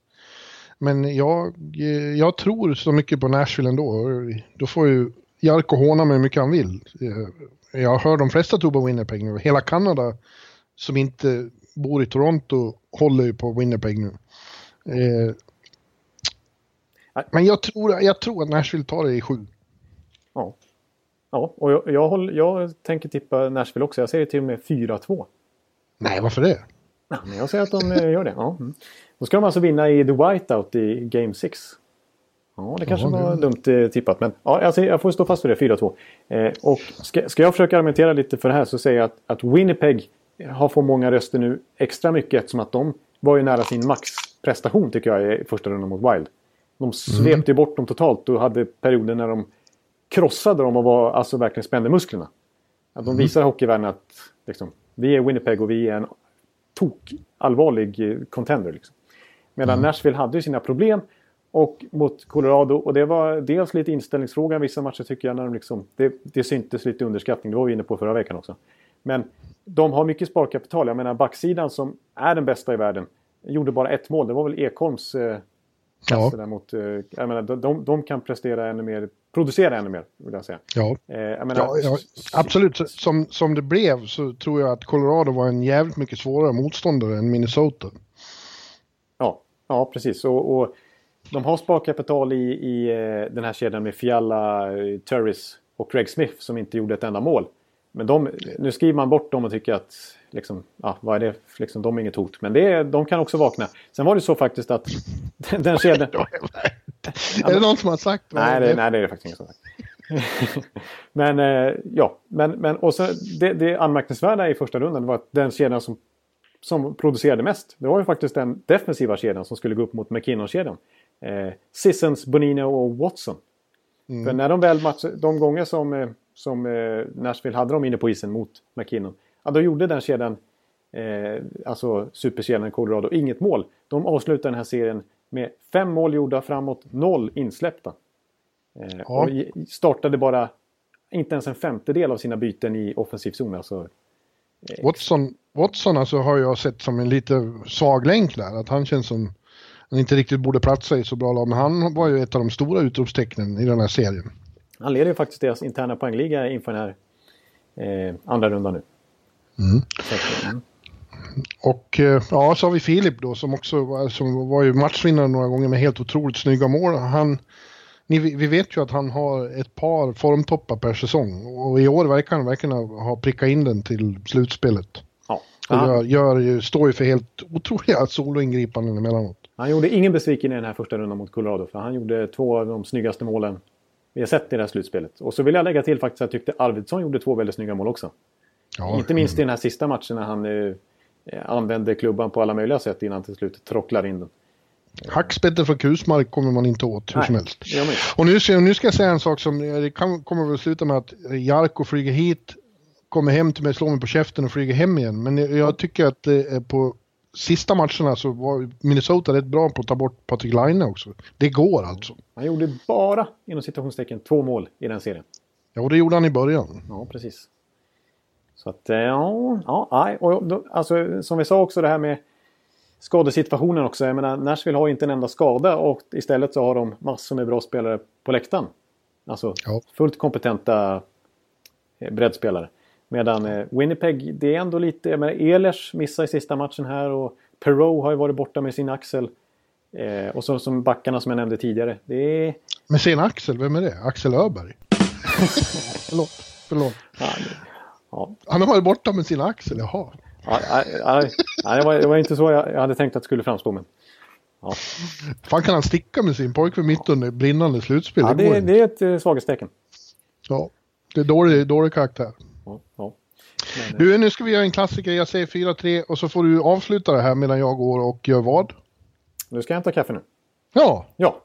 Men jag, eh, jag tror så mycket på Nashville ändå. Då får ju Jarko håna mig hur mycket han vill. Eh, jag hör de flesta tro på Winnipeg nu. Hela Kanada som inte bor i Toronto håller ju på Winnipeg nu. Eh, men jag tror, jag tror att Nashville tar det i sju. Ja, ja och jag, jag, håller, jag tänker tippa Nashville också. Jag säger till och med 4-2. Nej, varför det? Ja, men jag säger att de gör det. Ja. Då ska de alltså vinna i The Whiteout i Game 6. Ja, det kanske ja, var det... dumt eh, tippat. Men ja, alltså, jag får stå fast vid det, 4-2. Eh, och ska, ska, jag försöka argumentera lite för det här så säger jag att, att Winnipeg har fått många röster nu extra mycket eftersom att de var ju nära sin maxprestation tycker jag i första rundan mot Wild. De svepte mm. bort dem totalt och hade perioder när de krossade dem och var, alltså verkligen spände musklerna. Att de mm. visar hockeyvärlden att liksom, vi är Winnipeg och vi är en tok allvarlig eh, contender. Liksom. Medan mm. Nashville hade ju sina problem. Och mot Colorado, och det var dels lite inställningsfråga vissa matcher tycker jag. När de liksom, det, det syntes lite underskattning, det var vi inne på förra veckan också. Men de har mycket sparkapital. Jag menar backsidan som är den bästa i världen gjorde bara ett mål. Det var väl Ekholms eh, ja. däremot. Eh, jag menar, de, de kan prestera ännu mer, producera ännu mer vill jag säga. Ja, eh, jag menar, ja, ja absolut. Som, som det blev så tror jag att Colorado var en jävligt mycket svårare motståndare än Minnesota. Ja, precis. Och, och de har sparkapital i, i eh, den här kedjan med Fiala, eh, Turris och Craig Smith som inte gjorde ett enda mål. Men de, nu skriver man bort dem och tycker att liksom, ja, vad är det? Liksom, de är inget hot. Men det, de kan också vakna. Sen var det så faktiskt att den kedjan... är det någon som har sagt det? Nej, det, nej, det är det faktiskt ingen som har sagt. men eh, ja, men, men och så det, det anmärkningsvärda i första rundan var att den kedjan som som producerade mest. Det var ju faktiskt den defensiva kedjan som skulle gå upp mot McKinnon-kedjan. Eh, Sissons, Bonino och Watson. Mm. För när de väl match, de gånger som, eh, som eh, Nashville hade dem inne på isen mot McKinnon. Ja, då gjorde den kedjan, eh, alltså superkedjan Colorado, inget mål. De avslutade den här serien med fem mål gjorda framåt, noll insläppta. Eh, ja. Och startade bara inte ens en femtedel av sina byten i offensiv zon. Alltså, Watson, Watson alltså har jag sett som en lite svag länk där. Att han känns som han inte riktigt borde platsa i så bra lag. Men han var ju ett av de stora utropstecknen i den här serien. Han leder ju faktiskt deras interna poängliga inför den här eh, andra rundan nu. Mm. Så, mm. Och eh, ja, så har vi Filip då som också som var ju matchvinnare några gånger med helt otroligt snygga mål. Han, ni, vi vet ju att han har ett par formtoppar per säsong och i år verkar han verkligen ha prickat in den till slutspelet. Och gör, gör står ju för helt otroliga soloingripanden emellanåt. Han gjorde ingen besviken i den här första rundan mot Colorado. För han gjorde två av de snyggaste målen vi har sett i det här slutspelet. Och så vill jag lägga till faktiskt att jag tyckte Arvidsson gjorde två väldigt snygga mål också. Ja, Inte minst i den här sista matchen när han eh, använde klubban på alla möjliga sätt innan till slut trocklar in den. Hackspettet från Kusmark kommer man inte åt hur Nej, som helst. Och nu, nu ska jag säga en sak som det kan, kommer väl sluta med att Jarko flyger hit kommer hem till mig, slår mig på käften och flyger hem igen. Men jag, jag tycker att eh, på sista matcherna så var Minnesota rätt bra på att ta bort Patrik Laine också. Det går alltså. Han gjorde bara, inom citationstecken, två mål i den serien. Ja, och det gjorde han i början. Ja, precis. Så att, eh, ja, ja, och då, alltså som vi sa också det här med skadesituationen också. Jag menar, Nashville har inte en enda skada och istället så har de massor med bra spelare på läktaren. Alltså ja. fullt kompetenta eh, breddspelare. Medan eh, Winnipeg, det är ändå lite... Jag menar, Ehlers missar i sista matchen här och Perot har ju varit borta med sin axel. Eh, och så som backarna som jag nämnde tidigare. Det är... Med sin Axel, vem är det? Axel Öberg? förlåt, förlåt. Ja, det- ja. Han har varit borta med sin Axel, jaha. Ja, ja, ja, ja, det, var, inte så jag, hade tänkt att det skulle framstå. Men, Fan kan han sticka med sin pojkvän mitt under brinnande slutspel? ja, det det, är ett eh, svaghetstecken. Ja, det är dålig, dålig karaktär. Ja, ja. Men, eh, Du, nu ska vi göra en klassiker. Jag säger 4-3 och så får du avsluta det här medan jag går och gör vad? nu ska jag hämta kaffe nu. Ja, Ja,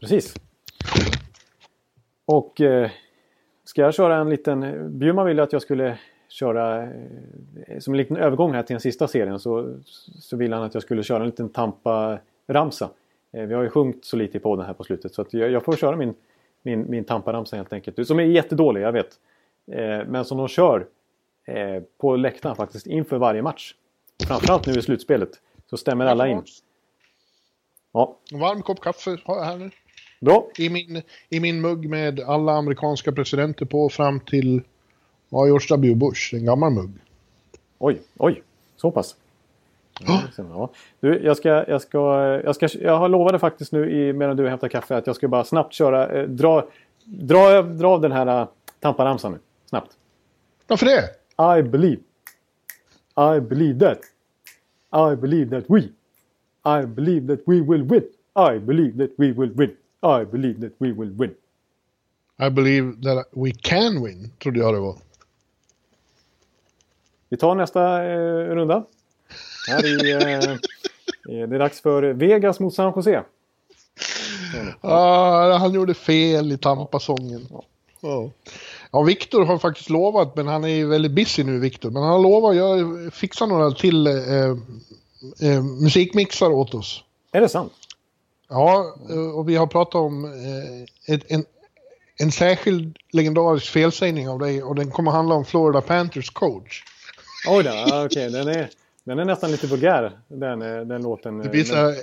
precis. Och eh, ska jag köra en liten... Bjurman ville att jag skulle köra eh, som en liten övergång här till den sista serien så, så ville han att jag skulle köra en liten Tampa-ramsa. Eh, vi har ju sjungit så lite i podden här på slutet så att jag, jag får köra min, min, min Tampa-ramsa helt enkelt. Som är jättedålig, jag vet. Eh, men som de kör på läktaren faktiskt inför varje match. Framförallt nu i slutspelet så stämmer alla in. Ja, en varm kopp kaffe har jag här nu. bra. I min, I min mugg med alla amerikanska presidenter på fram till ja, George W. Bush, en gammal mugg. Oj, oj, så pass. Ja. Du, jag, ska, jag, ska, jag, ska, jag har lovade faktiskt nu i, medan du hämtar kaffe att jag ska bara snabbt köra, eh, dra, dra, dra av den här uh, Tampa-ramsan nu. Snabbt. Varför det? I believe. I believe that. I believe that we. I believe that we will win. I believe that we will win. I believe that we will win. I believe that we can win, trodde jag det var. Vi tar nästa eh, runda. Här i, eh, eh, det är dags för Vegas mot San Jose. Ah, han gjorde fel i Tampa-sången. Ja. Ja, Viktor har faktiskt lovat, men han är ju väldigt busy nu, Viktor. Men han har lovat att fixa några till eh, eh, musikmixar åt oss. Är det sant? Ja, eh, och vi har pratat om eh, ett, en, en särskild legendarisk felsägning av dig och den kommer handla om Florida Panthers coach. Oj då, ja, okej. Den, är, den är nästan lite vulgär, den, eh, den låten. Det blir Men- så här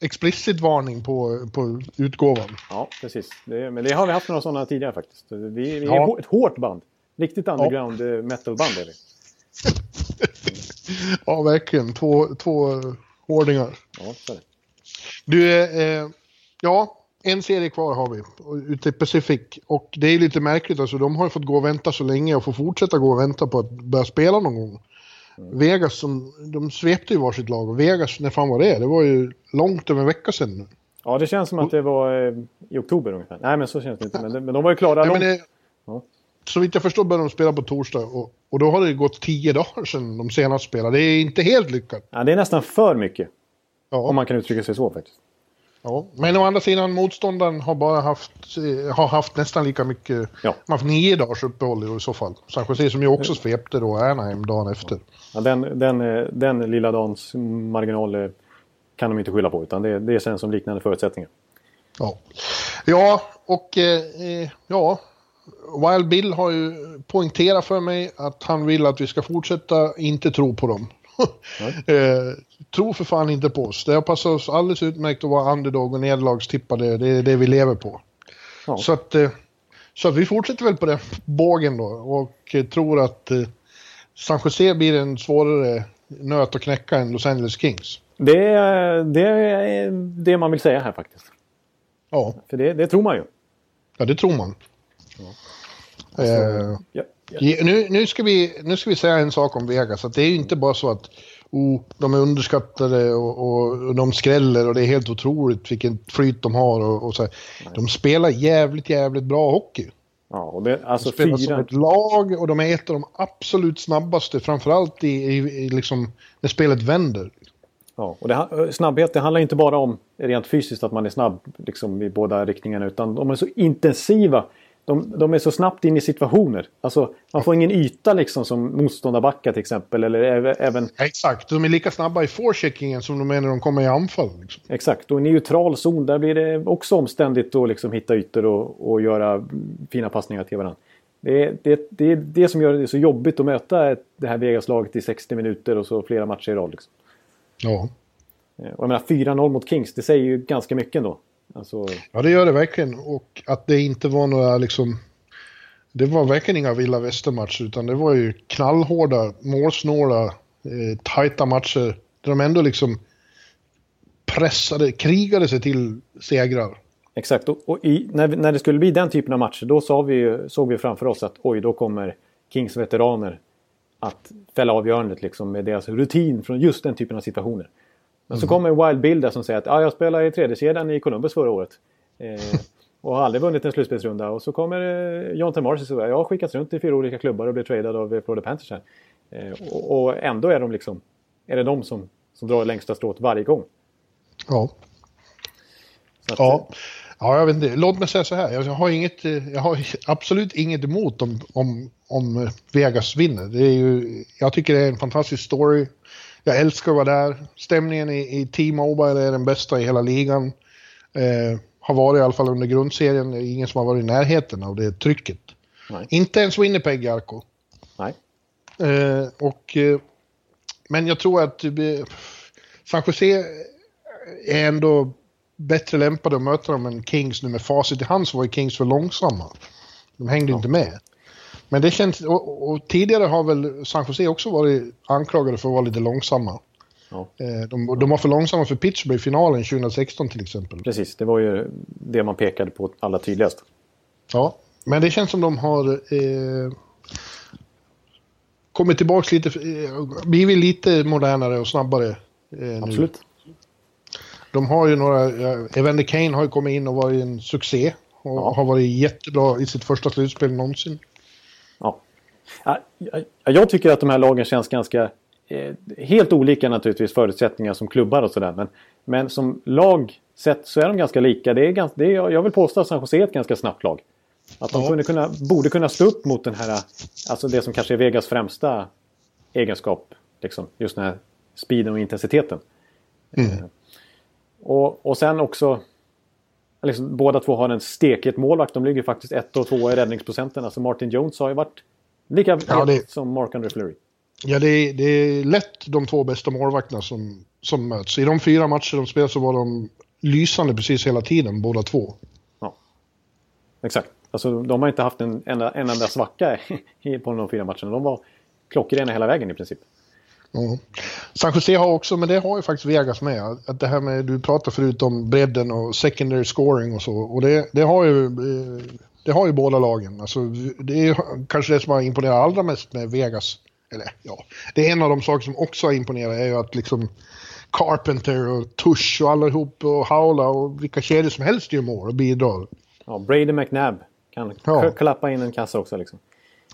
explicit varning på, på utgåvan. Ja, precis. Det, men det har vi haft några sådana tidigare faktiskt. Vi, vi är Ja. ett hårt band. Riktigt underground ja. metalband är vi. Ja, verkligen. Två, två eh, hårdingar. Ja, så är det. Du, eh, ja, en serie kvar har vi ute i Pacific. Och det är lite märkligt alltså, de har ju fått gå och vänta så länge och får fortsätta gå och vänta på att börja spela någon gång. Vegas, som, de svepte ju varsitt lag och Vegas, när fan var det? Det var ju långt över en vecka sedan nu. Ja, det känns som att det var eh, i oktober ungefär. Nej, men så känns det inte. Men, men de var ju klara Ja, men det, Ja. Så vitt jag förstår började de spela på torsdag och, och då har det gått tio dagar sedan de senast spelade. Det är inte helt lyckat. Ja, det är nästan för mycket. Ja. Om man kan uttrycka sig så faktiskt. Ja, men å andra sidan motståndaren har bara haft, eh, har haft nästan lika mycket, Ja. de har haft nio dagars uppehåll i så fall. San Jose som ju också svepte då Anaheim dagen efter. Ja, den, den, eh, den lilla dans marginal eh, kan de inte skylla på. Utan det, det känns som liknande förutsättningar. Ja, ja och eh, ja, Wild Bill har ju poängterat för mig att han vill att vi ska fortsätta inte tro på dem. eh, tro för fan inte på oss. Det har passat oss alldeles utmärkt att vara underdog och nederlagstippade. Det är det vi lever på. Ja. Så att, eh, så att vi fortsätter väl på den bågen då och eh, tror att eh, San Jose blir en svårare nöt att knäcka än Los Angeles Kings. Det, är- det är det man vill säga här faktiskt. Ja, För det, det tror man ju. ja det tror man. Eh, Ja, ja. Ja, nu, nu, ska vi, nu ska vi säga en sak om Vegas. Att det är ju inte bara så att oh, de är underskattade och, och, och de skräller och det är helt otroligt vilken flyt de har. Och, och så här. De spelar jävligt, jävligt bra hockey. ja och det, alltså De spelar som fyra... ett lag och de är ett av de absolut snabbaste. Framförallt i, i, i liksom, när spelet vänder. Ja, och det, ha- snabbhet, det handlar inte bara om rent fysiskt att man är snabb liksom, i båda riktningarna. Utan de är så intensiva. De, de är så snabbt in i situationer. Alltså, man får ingen yta liksom som motståndarbackar till exempel. Eller även, Exakt, de är lika snabba i forecheckingen som de är när de kommer i anfall. Liksom. exakt. Och i neutral zon, där blir det också omständigt att liksom hitta ytor och, och göra fina passningar till varandra. Det är det, det, är det som gör det så jobbigt att möta det här Vegas-laget i 60 minuter och så flera matcher i rad. Liksom. Ja. Eh, Och jag menar 4-0 mot Kings, det säger ju ganska mycket ändå. Alltså, ja, det gör det verkligen. Och att det inte var några liksom... Det var verkligen inga vilda västermatcher utan det var ju knallhårda, målsnåla, eh, tajta matcher Där de ändå liksom pressade, krigade sig till segrar. Exakt, och, och i, när, när det skulle bli den typen av matcher då såg vi, såg vi framför oss att oj, då kommer Kings veteraner att fälla avgörandet liksom, med deras rutin från just den typen av situationer. Men mm. så kommer Wild Bill där som säger att ah, jag spelade i tredje kedjan i Columbus förra året. Eh, och har aldrig vunnit en slutspelsrunda. Och så kommer eh, John T. Marcy och säger jag har skickats runt i fyra olika klubbar och blivit tradad av Florida Panthers här. Eh, och, och, ändå är de liksom, är det de som, som drar längsta strået varje gång. Ja. Att, ja. Ja, jag vet inte. Låt mig säga så här. Jag har, inget, jag har absolut inget emot om, om, om Vegas vinner. Det är ju, jag tycker det är en fantastisk story. Jag älskar att vara där. Stämningen i, i T-Mobile är den bästa i hela ligan. Eh, har varit i alla fall under grundserien. Det är ingen som har varit i närheten av det trycket. Nej. Inte ens Winnipeg, Jarko. Nej. Eh, och, eh, men jag tror att eh, San Jose är ändå bättre lämpade att möta dem än Kings nu med facit i hand så var ju Kings för långsamma. De hängde ja. inte med. Men det känns, och, och, tidigare har väl San Jose också varit anklagade för att vara lite långsamma. Ja. Eh, de, de var för långsamma för Pittsburgh i finalen 2016 till exempel. Precis, det var ju det man pekade på allra tydligast. Ja, men det känns som de har eh, kommit tillbaka lite, eh, blivit lite modernare och snabbare. Eh, Absolut. Nu. De har ju några, Evander Kane har ju kommit in och varit en succé. Och ja. har varit jättebra i sitt första slutspel någonsin. Ja. Jag tycker att de här lagen känns ganska... Eh, helt olika naturligtvis förutsättningar som klubbar och sådär. Men, men som lag sett så är de ganska lika. Det är ganska, det är, jag vill påstå att San Jose är ett ganska snabbt lag. Att de ja. kunna, borde kunna stå upp mot den här, alltså det som kanske är Vegas främsta egenskap. Liksom, just den här speeden och intensiteten. Mm. Eh, och, och sen också... Liksom, båda två har en stekhet målvakt. De ligger faktiskt ett och två i räddningsprocenten. Alltså Martin Jones har ju varit lika ja, det... som Mark-André Fleury. Ja, det är, det är lätt de två bästa målvakterna som, som möts. I de fyra matcher de spelade så var de lysande precis hela tiden, båda två. Ja, exakt. Alltså, de har inte haft en enda, en enda svacka på de fyra matcherna. De var klockrena hela vägen i princip. Mm. San Jose har också, men det har ju faktiskt Vegas med. Att det här med, du pratade förut om bredden och secondary scoring och så. Och det, det har ju det har ju båda lagen. Alltså, det är kanske det som har imponerat allra mest med Vegas. Eller ja, det är en av de saker som också har imponerat är ju att liksom Carpenter och Tush och allihop och Haula och vilka kedjor som helst gör mål och bidrar. Ja, Brady McNabb kan ja. klappa in en kassa också liksom.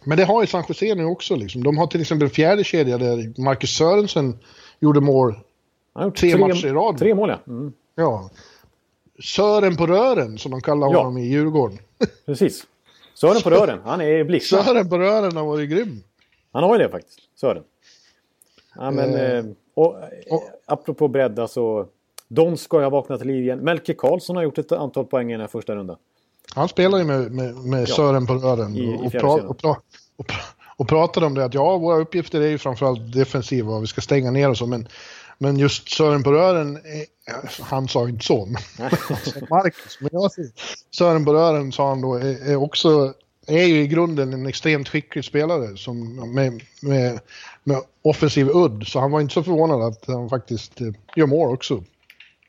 Men det har ju San Jose nu också. Liksom. De har till exempel en fjärde kedja där Marcus Sörensen gjorde mål tre, tre matcher i rad. Tre mål, ja. Mm. ja. Sören på rören, som de kallar ja. honom i Djurgården. Precis. Sören på rören, han är blixtsnabb. Sören på rören har varit grym. Han har ju det faktiskt, Sören. Ja, men, eh, eh och, och, apropå bredd, alltså. Donskoj har vaknat till liv igen. Melke Karlsson har gjort ett antal poäng i den här första rundan. Han spelar ju med, med, med ja. Sören på rören. I, och, i pra, och, pra, och, och pratade om det att ja, våra uppgifter är ju framförallt defensiva och vi ska stänga ner och så. Men, men just Sören på rören, han sa inte så. Marcus, men jag säger, Sören på rören sa han då är, är, också, är ju i grunden en extremt skicklig spelare som med, med, med offensiv udd. Så han var inte så förvånad att han faktiskt eh, gör mål också.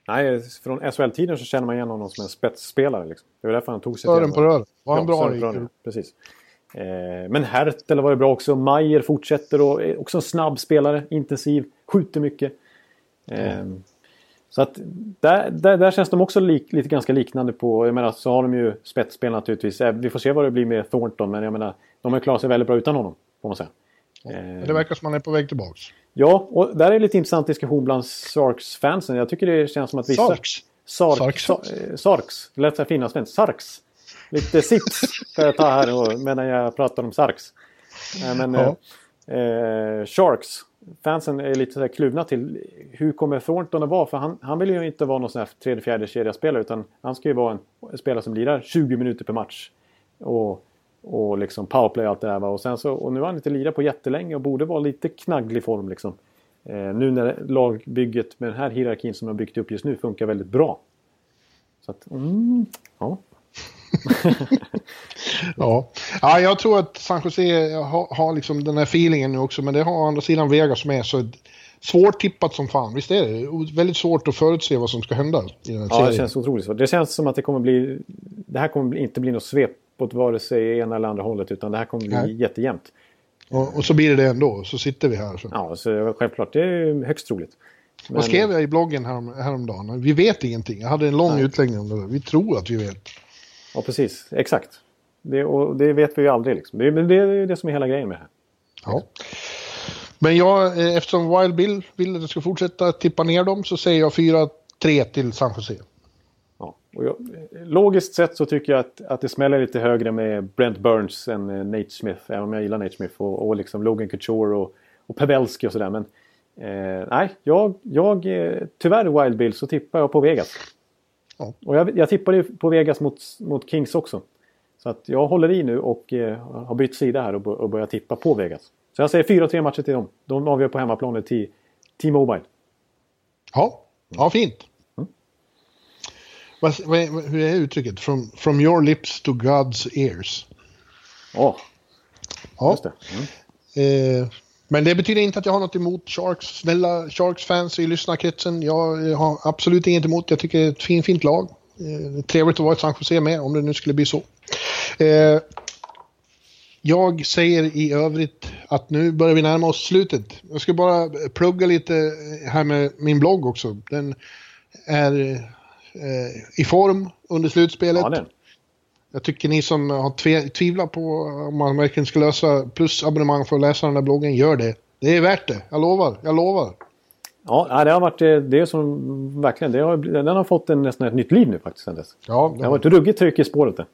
Nej, från SHL-tiden så känner man igen honom som en spetsspelare. Liksom. Det var därför han tog sig Sören till... på rören. Var han ja, bra i... Precis. Eh, men Hertel var det bra också. Mayer fortsätter och är också en snabb spelare. Intensiv, skjuter mycket. Eh, mm. Så att där, där, där, känns de också lik, lite ganska liknande på... Jag menar så har de ju spetsspel naturligtvis. Eh, vi får se vad det blir med Thornton men jag menar de har klarat sig väldigt bra utan honom. Får man säga. Eh, det verkar som att han är på väg tillbaks. Ja, och där är lite intressant diskussion bland Sarks-fansen. Jag tycker det känns som att vissa... Sarks? Sark, Sarks. Eh, Sarks. Det lät så fina svenskt. Sarks. Lite sips ska jag ta här och, medan jag pratar om Sarks. Men, ja. eh, Sharks. Fansen är lite så här kluvna till hur kommer Thornton att vara? För han, han vill ju inte vara någon sån här tredje, fjärde kedja spelare utan han ska ju vara en spelare som lirar 20 minuter per match. Och och liksom powerplay och allt det där. Va? Och, sen så, och nu har han inte lirat på jättelänge och borde vara lite knagglig form. Liksom. Eh, nu när lagbygget med den här hierarkin som de har byggt upp just nu funkar väldigt bra. Så att, mm, ja. ja. ja, jag tror att San Jose har, har liksom den här feelingen nu också. Men det har å andra sidan Vegas med. Så svårtippat som fan. Visst är det? Väldigt svårt att förutse vad som ska hända i den här Ja, serien. det känns otroligt svårt. Det känns som att det kommer bli... Det här kommer inte bli något svep åt vare sig ena eller andra hållet utan det här kommer bli Nej. jättejämnt. Och, och så blir det det ändå. Så sitter vi här. Så. Ja, så självklart. Det är högst troligt. Men- Vad skrev jag i bloggen härom, häromdagen? Vi vet ingenting. Jag hade en lång Nej. utläggning om det. Vi tror att vi vet. Ja, precis. Exakt. Det, och det vet vi ju aldrig. Liksom. Det, det är det som är hela grejen med det här. Ja. Men jag, eh, eftersom Wild Bill vill att jag ska fortsätta tippa ner dem så säger jag 4-3 till San Jose. Ja. Och jag, logiskt sett så tycker jag att, att det smäller lite högre med Brent Burns än eh, Nate Smith. Även om jag gillar Nate Smith och, och liksom Logan Couture och, och Pavelski och sådär. Men eh, nej, jag, jag, eh, tyvärr Wild Bill så tippar jag på Vegas. Ja. Och jag, jag tippade ju på Vegas mot, mot Kings också. Så att jag håller i nu och eh, har bytt sida här och, och börjar tippa på Vegas. Så jag säger 4-3 matcher till dem. De avgör på hemmaplan i T- T-Mobile. Ja, ja fint. Mm. Vad, vad, hur är uttrycket? From, from your lips to God's ears. Ja, Ja. just det. Mm. Eh, men det betyder inte att jag har något emot Sharks. Snälla Sharks-fans i lyssnarkretsen. Jag eh, har absolut inget emot. Jag tycker det är ett fint, fint lag. Eh, trevligt att vara i San Jose med, om det nu skulle bli så. Eh, jag säger i övrigt att nu börjar vi närma oss slutet. Jag ska bara plugga lite här med min blogg också. Den är i form under slutspelet. Ja. Jag tycker ni som har tve, tvivlat på om man verkligen ska lösa plusabonnemang för att läsa den där bloggen, gör det. Det är värt det. Jag lovar. Jag lovar. Ja, det har varit eh, det som verkligen. Det har, den har fått en, nästan ett nytt liv nu faktiskt. Sen dess. Ja, Det har varit ruggigt tryck i spåret. Det.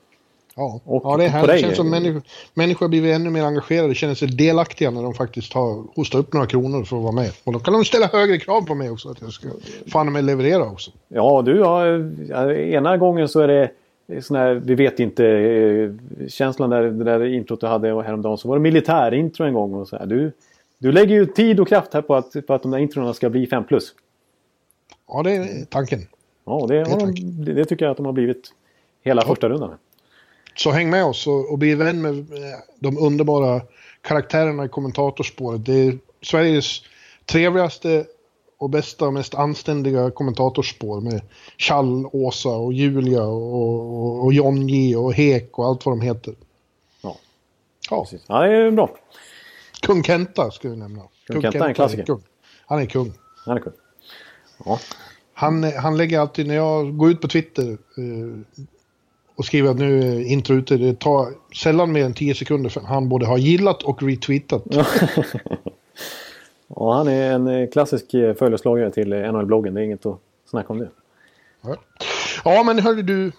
ja. och ja det är härligt. Det känns som människor, människor har blivit ännu mer engagerade, känner sig delaktiga när de faktiskt har hostat upp några kronor för att vara med. Och då kan de ställa högre krav på mig också, att jag ska fan med leverera också. Ja, du har... Ena gången så är det här, vi vet inte, eh, känslan där, det där introt du hade häromdagen. Så var det militärintro en gång och så här. Du, du lägger ju tid och kraft här på att, på att de där introna ska bli 5 plus. Ja, det är tanken. Ja, och det, har de, tack. det, det tycker jag att de har blivit hela första rundan. Så häng med oss och, och bli vän med eh, de underbara karaktärerna i kommentatorspåret. Det är Sveriges trevligaste och bästa och mest anständiga kommentatorspår med Chall, Åsa och Julia och, och, och John J och Hek och allt vad de heter. Ja, Ja, precis. Ja, det är bra. kung Kenta ska vi nämna. Kung Kenta är en klassiker. kung. Han är kung. Han är kul. Ja. Han, han lägger alltid, när jag går ut på Twitter eh, och skriver att nu är intro ute, det tar sällan mer än 10 sekunder för han både har gillat och retweetat. Ja, han är en eh, klassisk eh, följeslagare till eh, NHL-bloggen. Det är inget att snacka om det. Ja, ja men hörde du,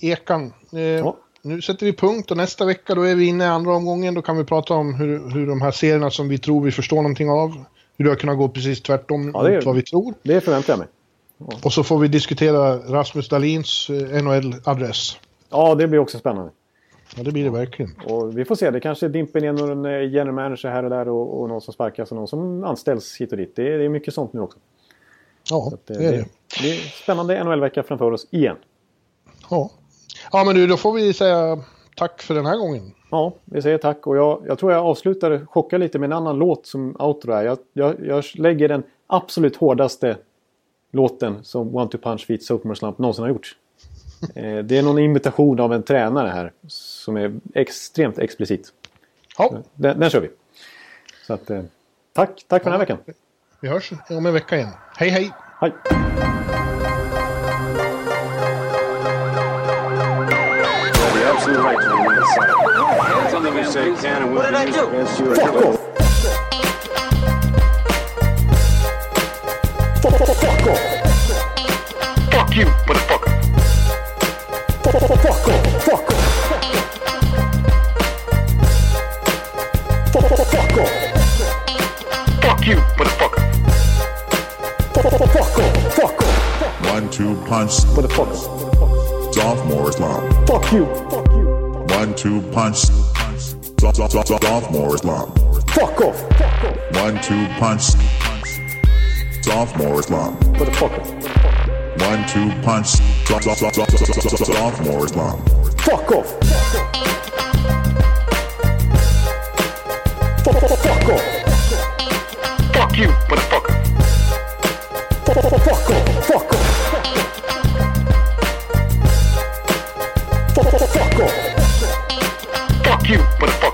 Ekan. Eh, Ja. Nu sätter vi punkt och nästa vecka då är vi inne i andra omgången. Då kan vi prata om hur, hur de här serierna som vi tror vi förstår någonting av, hur det har kunnat gå precis tvärtom Ja, mot vad vi tror. Det förväntar jag mig. Och så får vi diskutera Rasmus Dahlins NHL-adress. Ja, det blir också spännande. Ja, det blir det verkligen. Och vi får se. Det kanske dimper ner någon eh, general manager här och där och, och någon som sparkas och någon som anställs hit och dit. Det är, det är mycket sånt nu också. Ja, att, eh, det är det. det är spännande NHL-vecka framför oss igen. Ja. ja, men du, då får vi säga tack för den här gången. Ja, vi säger tack. Och jag, jag tror jag avslutar, chockar lite med en annan låt som outro är. Jag, jag, jag lägger den absolut hårdaste låten som One Two Punch Feet Sophomore Slump någonsin har gjort. Eh, det är någon imitation av en tränare här som är extremt explicit. Ja, Den, den kör vi. Så att, eh, tack, tack för den här veckan. vi hörs om en vecka igen. Hej, hej! Hej! Fuck off! Fuck you, motherfucker! Fuck off! Fuck off! Fuck off! Fuck you, motherfucker! Fuck off! Fuck off! One two punch, Motherfucker! sophomore Islam. Fuck you! Fuck you! One two punch, so- so- so- sophomore Islam. Fuck off! One two punch, sophomore Islam. Motherfucker! One, two, punch. Sophomore slump. Fuck off. Fuck off. Fuck off. Fuck you, motherfucker. Fuck off. Fuck off. Fuck off. Fuck you, motherfucker.